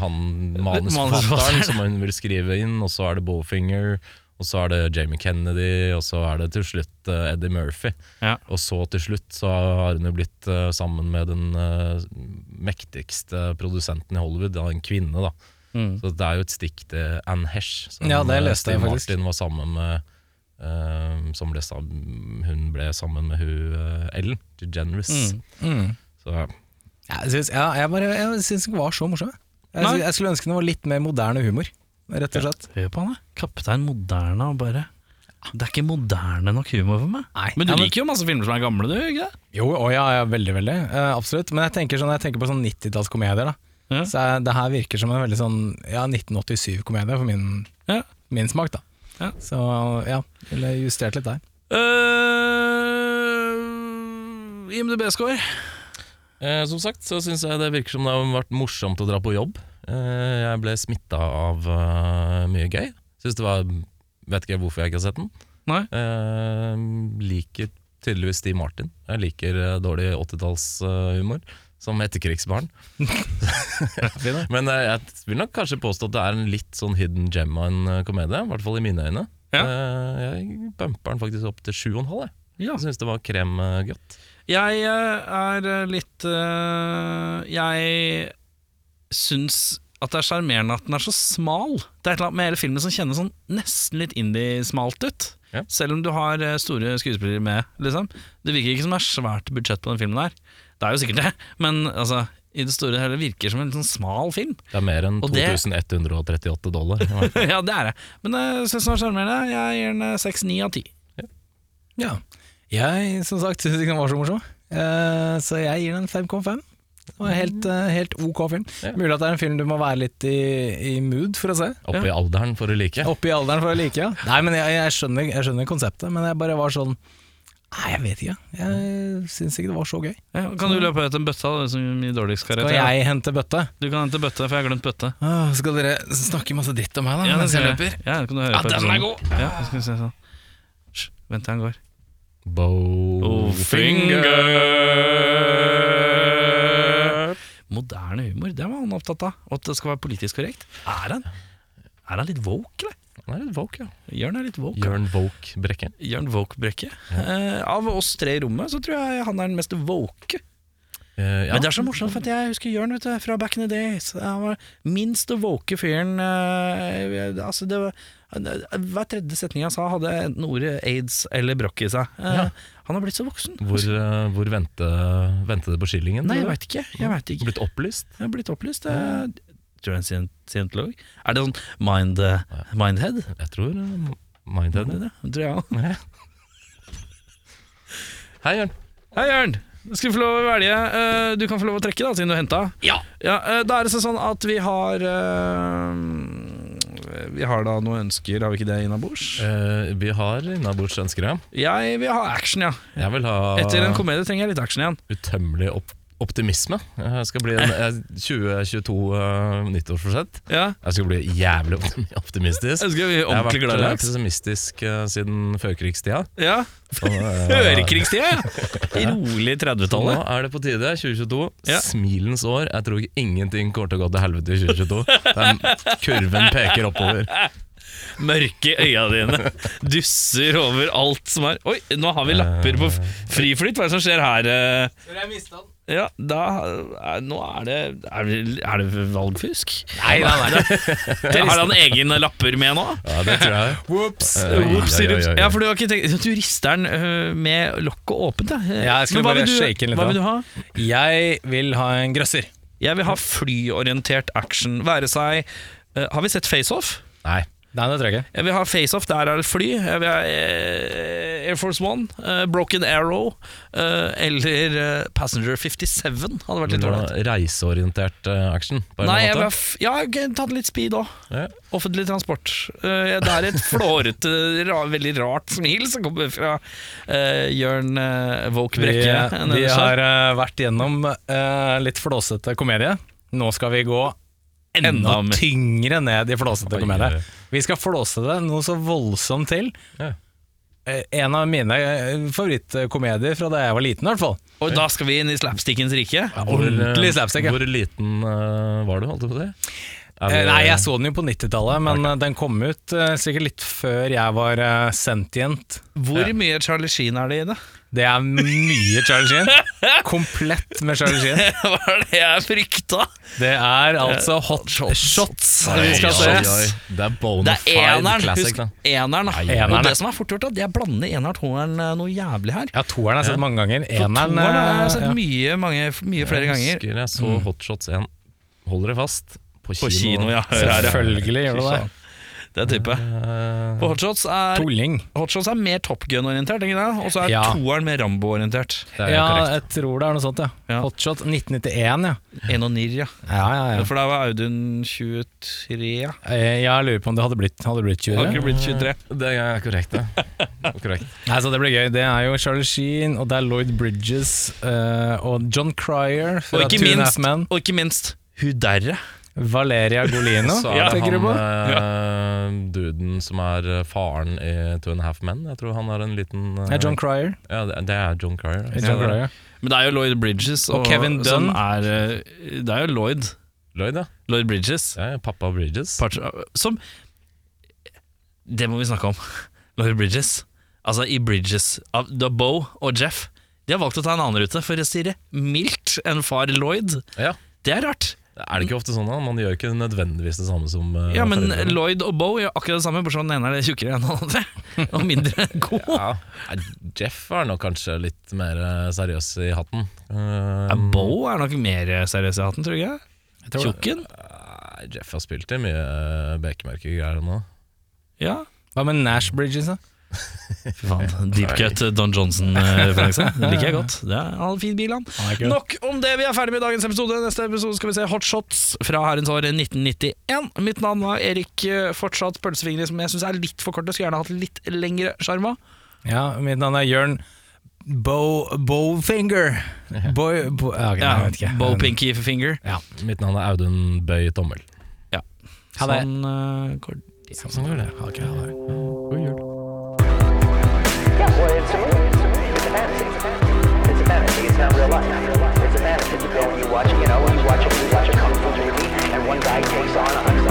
[SPEAKER 3] han
[SPEAKER 1] manusforfatteren
[SPEAKER 3] som hun vil skrive inn, og så er det Bowfinger, og så er det Jamie Kennedy, og så er det til slutt uh, Eddie Murphy.
[SPEAKER 1] Ja.
[SPEAKER 3] Og så til slutt så har hun jo blitt uh, sammen med den uh, mektigste produsenten i Hollywood, ja, en kvinne, da. Så det er jo et stikk til Anne Hesh, som
[SPEAKER 2] Ja, det leste jeg faktisk.
[SPEAKER 3] Martin var sammen med. eh, som ble hun ble sammen med hun uh, Ellen DeGeneres.
[SPEAKER 2] Mm.
[SPEAKER 3] Så
[SPEAKER 2] Jeg syns ja, jeg bare, jeg syns den var så morsom. Jeg, jeg skulle ønske den var litt mer moderne humor, rett og slett.
[SPEAKER 1] Hør på han, da. Kaptein Moderna og bare Det er ikke moderne nok humor for meg.
[SPEAKER 2] Nei.
[SPEAKER 1] Men du
[SPEAKER 2] Ja, men-
[SPEAKER 1] liker jo masse filmer som er gamle, du? ikke det?
[SPEAKER 2] Jo, å ja, ja, veldig, veldig. Uh, absolutt. Men jeg tenker, sånn, jeg tenker på sånn 90-tallskomedier, da.
[SPEAKER 1] Ja.
[SPEAKER 2] Så jeg, det her virker som en veldig sånn ja, 1987-komedie for min,
[SPEAKER 1] Ja.
[SPEAKER 2] min smak, da.
[SPEAKER 1] Ja.
[SPEAKER 2] Så ja, ville justert litt der.
[SPEAKER 1] Uh, IMDb-score.
[SPEAKER 3] Uh, som sagt så syns jeg det virker som det har vært morsomt å dra på jobb. Eh, jeg ble smitta av eh, mye gøy. Syns det var Vet ikke hvorfor jeg ikke har sett den.
[SPEAKER 1] Nei.
[SPEAKER 3] Eh, liker tydeligvis Steve Martin. Jeg liker dårlig 80-tallshumor. som etterkrigsbarn. Men jeg vil nok kanskje påstå at det er en litt sånn hidden gem av en komedie. I hvert fall i mine øyne.
[SPEAKER 1] Ja.
[SPEAKER 3] Jeg bumper den faktisk opp til 7,5. Jeg,
[SPEAKER 1] Ja.
[SPEAKER 3] jeg syns det var kremgodt.
[SPEAKER 1] Jeg er litt Jeg syns at det er sjarmerende at den er så smal. Det er et eller annet med hele filmen som kjennes sånn nesten litt indie-smalt ut.
[SPEAKER 3] Ja.
[SPEAKER 1] Selv om du har eh, store skuespillere med, liksom. Det virker ikke som det er svært budsjett på den filmen her. Det er jo sikkert det, men altså, i det store og hele virker det som en litt sånn smal film.
[SPEAKER 3] Det er mer enn
[SPEAKER 1] Og
[SPEAKER 3] 2138 dollar.
[SPEAKER 1] ja, det er det. Men jeg syns den var sjarmerende. Jeg gir den eh, seks, ni av 10.
[SPEAKER 2] Ja. Jeg, som sagt, syns ikke den var så morsom, uh, så jeg gir den 5,5. Helt, eh, helt ok film.
[SPEAKER 3] Ja.
[SPEAKER 2] Mulig at det er en film du må være litt i, i mood for å se.
[SPEAKER 3] Oppe i alderen for å like.
[SPEAKER 2] Opp i alderen for å like, ja. Nei, men jeg, jeg, skjønner, jeg skjønner konseptet, men jeg bare var sånn Nei, jeg vet ikke. Jeg syns ikke det var så gøy.
[SPEAKER 1] Ja, kan du løpe etter en bøtte, da, som gir dårligst
[SPEAKER 2] Skal jeg hente bøtte?
[SPEAKER 1] Du kan hente bøtte, for jeg har glemt bøtte.
[SPEAKER 2] Åh, skal dere snakke masse dritt om meg, da?
[SPEAKER 1] Ja,
[SPEAKER 2] mens jeg løper?
[SPEAKER 1] Ja, kan du høre
[SPEAKER 2] Ja,
[SPEAKER 1] på
[SPEAKER 2] den er
[SPEAKER 1] god! Ja, skal vi se sånn. Hysj, vent til han går.
[SPEAKER 3] Bowfinger.
[SPEAKER 1] Moderne humor, det var han opptatt av. Og at det skal være politisk korrekt. Er han, er han litt woke, eller?
[SPEAKER 3] Han er litt woke, ja.
[SPEAKER 1] Jørn er litt woke.
[SPEAKER 3] Jørn Woke Brekke.
[SPEAKER 1] Jørn Woke-brekke. Eh, av oss tre i rommet, så tror jeg han er den mest woke.
[SPEAKER 3] Eh, ja.
[SPEAKER 1] Men det er så morsomt, for jeg husker Jørn vet du, fra back in the days. Han var minst våke fyren. eh, altså det var, hver tredje setning jeg sa, hadde enten ordet aids eller brokk i seg. Eh,
[SPEAKER 3] Ja.
[SPEAKER 1] Han har blitt så voksen.
[SPEAKER 3] Hvor, eh, hvor vente, vente det på skillingen?
[SPEAKER 1] Nei, jeg veit ikke. Ikke.
[SPEAKER 3] Blitt opplyst?
[SPEAKER 1] Jeg har blitt opplyst. Jeg tror jeg er en scient- scientolog. Er det sånn mind, eh, mindhead?
[SPEAKER 3] Jeg tror Mindhead.
[SPEAKER 1] Det, det tror jeg òg.
[SPEAKER 3] Hei, Jørn.
[SPEAKER 1] Hei, Jørn. Du vi få lov å velge. Eh, Du kan få lov å trekke, da, siden du henta.
[SPEAKER 3] Ja.
[SPEAKER 1] ja. Da er det sånn at vi har eh, Vi har da noen ønsker, har vi ikke det innabords?
[SPEAKER 3] Uh, vi har innabords ønsker, ja.
[SPEAKER 1] Jeg vil ha action, ja.
[SPEAKER 3] Jeg vil ha
[SPEAKER 1] Etter en komedie trenger jeg litt action igjen.
[SPEAKER 3] utømmelig opp optimisme. Jeg skal bli en eh, 2022 uh, nyttårsforsett.
[SPEAKER 1] Ja,
[SPEAKER 3] Jeg skal bli jævlig optimistisk.
[SPEAKER 1] Jeg bli
[SPEAKER 3] Jeg har vært
[SPEAKER 1] glad
[SPEAKER 3] eh, pessimistisk eh, siden førkrigstida.
[SPEAKER 1] Ja.
[SPEAKER 3] Eh,
[SPEAKER 1] ja! Rolig
[SPEAKER 3] 30-tallet. Nå er det på tide, 2022.
[SPEAKER 1] Ja.
[SPEAKER 3] Smilens år. Jeg tror ikke ingenting kommer til å gå til helvete i 2022. Den kurven peker oppover.
[SPEAKER 1] Mørke øya dine dusser over alt som er Oi, nå har vi lapper på friflyt. friflytt. Hva er det som skjer her? eh? Ja, da er, Nå er det Er det, er det valgfusk?
[SPEAKER 2] Nei, nei, nei.
[SPEAKER 1] Har han egen lapper med nå?
[SPEAKER 3] Ja, det tror jeg.
[SPEAKER 2] Whoops.
[SPEAKER 3] whoops oi,
[SPEAKER 1] Ups,
[SPEAKER 3] oi, oi, oi.
[SPEAKER 1] Ja, for du har ikke tenkt Du rister den øh, med lokket åpent, ja.
[SPEAKER 2] Ja, jeg skulle bare
[SPEAKER 1] vil du-
[SPEAKER 2] shake den litt
[SPEAKER 1] Hva vil du ha?
[SPEAKER 2] Jeg vil ha en grøsser.
[SPEAKER 1] Jeg vil ha flyorientert action. Være seg uh, Har vi sett FaceOff?
[SPEAKER 3] Nei.
[SPEAKER 2] Nei, det tror jeg ikke.
[SPEAKER 1] Jeg vil ha FaceOff, der er det fly. Jeg vil ha eh, Air Force One, eh, Broken Arrow eh, eller Passenger 57 hadde vært litt ålreit.
[SPEAKER 3] reiseorientert action?
[SPEAKER 1] Nei, jeg vil
[SPEAKER 3] måte?
[SPEAKER 1] ha ja, jeg tatt litt speed òg.
[SPEAKER 3] Ja.
[SPEAKER 1] Offentlig transport. Det er et flårete, veldig rart smil som kommer fra Jørn Woke
[SPEAKER 2] Vi,
[SPEAKER 1] Brekke.
[SPEAKER 2] Vi,
[SPEAKER 1] vi
[SPEAKER 2] har vært gjennom litt flåsete komedie. Nå skal vi gå enda
[SPEAKER 1] Enda
[SPEAKER 2] tyngre ned i flåsete komedie. Vi skal flåse det noe så voldsomt til.
[SPEAKER 3] Ja.
[SPEAKER 2] Eh, En av mine eh, favorittkomedier fra da jeg var liten, i hvert fall.
[SPEAKER 1] Og da skal vi inn i slapstickens rike.
[SPEAKER 3] Eh,
[SPEAKER 2] Ordentlig slapstick, ja.
[SPEAKER 3] Hvor liten uh, var du, holdt du på å si?
[SPEAKER 2] Eh,
[SPEAKER 3] vi-
[SPEAKER 2] Nei, jeg så den jo på 90-tallet, men okay. den kom ut uh, sikkert litt før jeg var uh, sentient.
[SPEAKER 1] Hvor mye Charlie Sheen er det i det?
[SPEAKER 2] Det er mye Charlie Sheen. Komplett med Charlie Sheen.
[SPEAKER 1] Hva er det jeg frykta!
[SPEAKER 2] Det er altså hot shots vi skal se.
[SPEAKER 3] Det er bona
[SPEAKER 1] Det er
[SPEAKER 3] fide
[SPEAKER 1] eneren.
[SPEAKER 3] classic, da.
[SPEAKER 1] eneren.
[SPEAKER 2] eneren,
[SPEAKER 1] Og det som er fort gjort, er det er blander blande eneren og toeren eh, noe jævlig her.
[SPEAKER 2] Ja, toeren har jeg sett mange ganger. Eneren
[SPEAKER 1] har jeg
[SPEAKER 2] eh,
[SPEAKER 1] sett mye, mange, mye flere
[SPEAKER 3] Jeg
[SPEAKER 1] ganger.
[SPEAKER 3] husker jeg så hot shots 1. Holder det fast. På kino.
[SPEAKER 1] På kino, ja. Ja.
[SPEAKER 2] Selvfølgelig gjør du det.
[SPEAKER 1] Det er type.
[SPEAKER 3] Eh,
[SPEAKER 1] Hotshots er,
[SPEAKER 2] Tulling.
[SPEAKER 1] Hotshots er mer Top Gun-orientert, ikke det? Og så er
[SPEAKER 2] Ja.
[SPEAKER 1] toeren mer Rambo-orientert.
[SPEAKER 3] er
[SPEAKER 2] Ja,
[SPEAKER 3] korrekt.
[SPEAKER 2] jeg tror det er noe sånt, ja.
[SPEAKER 1] Ja.
[SPEAKER 2] Hotshot 1991, ja.
[SPEAKER 1] En og Nir, ja.
[SPEAKER 2] Ja, ja, ja.
[SPEAKER 1] For da var Audun 23, ja.
[SPEAKER 2] Eh, Jeg lurer på om det hadde blitt, hadde blitt 23.
[SPEAKER 1] Hadde ikke blitt 23.
[SPEAKER 3] Det er korrekt, det. korrekt.
[SPEAKER 2] Nei, så det blir gøy. Det er jo Charlie Sheen, og det er Lloyd Bridges eh, og John Cryer
[SPEAKER 1] Og ikke minst,
[SPEAKER 2] Men.
[SPEAKER 1] og ikke minst hun derre.
[SPEAKER 2] Valeria Golino,
[SPEAKER 3] Så er det han
[SPEAKER 2] på?
[SPEAKER 3] eh, duden som er eh, faren i Two and a Half Men. Jeg tror han har en liten eh,
[SPEAKER 2] John Cryer.
[SPEAKER 3] Ja, det, det er John Cryer.
[SPEAKER 2] John Cryer.
[SPEAKER 1] Men det er jo Lloyd Bridges
[SPEAKER 2] Og Kevin Dunn.
[SPEAKER 1] som er eh, Det er jo Lloyd.
[SPEAKER 3] Lloyd, ja.
[SPEAKER 1] Lloyd Bridges.
[SPEAKER 3] ja. er pappa Bridges.
[SPEAKER 1] Part- Som Det må vi snakke om. Lloyd Bridges. Altså, i Bridges av The Bow og Jeff De har valgt å ta en annen rute, for å si det mildt, enn far Lloyd.
[SPEAKER 3] Ja,
[SPEAKER 1] Det er rart.
[SPEAKER 3] Er det ikke ofte sånn da? Man gjør ikke nødvendigvis det samme som uh,
[SPEAKER 1] Ja, men
[SPEAKER 3] foreldre.
[SPEAKER 1] Lloyd og Bo gjør akkurat det samme, bortsett fra den ene er tjukkere enn den andre. Og mindre god.
[SPEAKER 3] ja. Jeff er nok kanskje litt mer eh, seriøs i hatten. Uh,
[SPEAKER 1] Ja, Bo er nok mer seriøs i hatten, tror?
[SPEAKER 2] Jeg tror.
[SPEAKER 1] Tjukken?
[SPEAKER 3] Uh, Jeff har spilt i mye uh, bekemerkegreier nå.
[SPEAKER 1] Ja.
[SPEAKER 2] Hva med Nash Bridges, da?
[SPEAKER 1] Fy faen. Deep cut Don Johnson-referanse. Det liker jeg godt. Det er en fin bil, han.
[SPEAKER 2] Er.
[SPEAKER 1] Nok om det. Vi er ferdig med dagens episode. Neste episode skal vi se Hot Shots fra herrens år 1991. Mitt navn var Erik eh, Fortsatt Pølsefingre, som jeg syns er litt for korte. Skulle gjerne hatt litt lengre sjarma.
[SPEAKER 2] Ja, mitt navn er Jørn Bow, Bowfinger. Boy, bo, ja, ok, nei, jeg
[SPEAKER 1] Finger.
[SPEAKER 2] Ja.
[SPEAKER 3] Mitt navn er Audun Bøy Tommel.
[SPEAKER 1] Ja.
[SPEAKER 2] Det.
[SPEAKER 1] Sånn uh, går
[SPEAKER 3] Sånn går det.
[SPEAKER 2] Ha det.
[SPEAKER 3] God jul.
[SPEAKER 4] watching, you know, when you watch a, you watch a kung fu movie and one guy takes on a hundred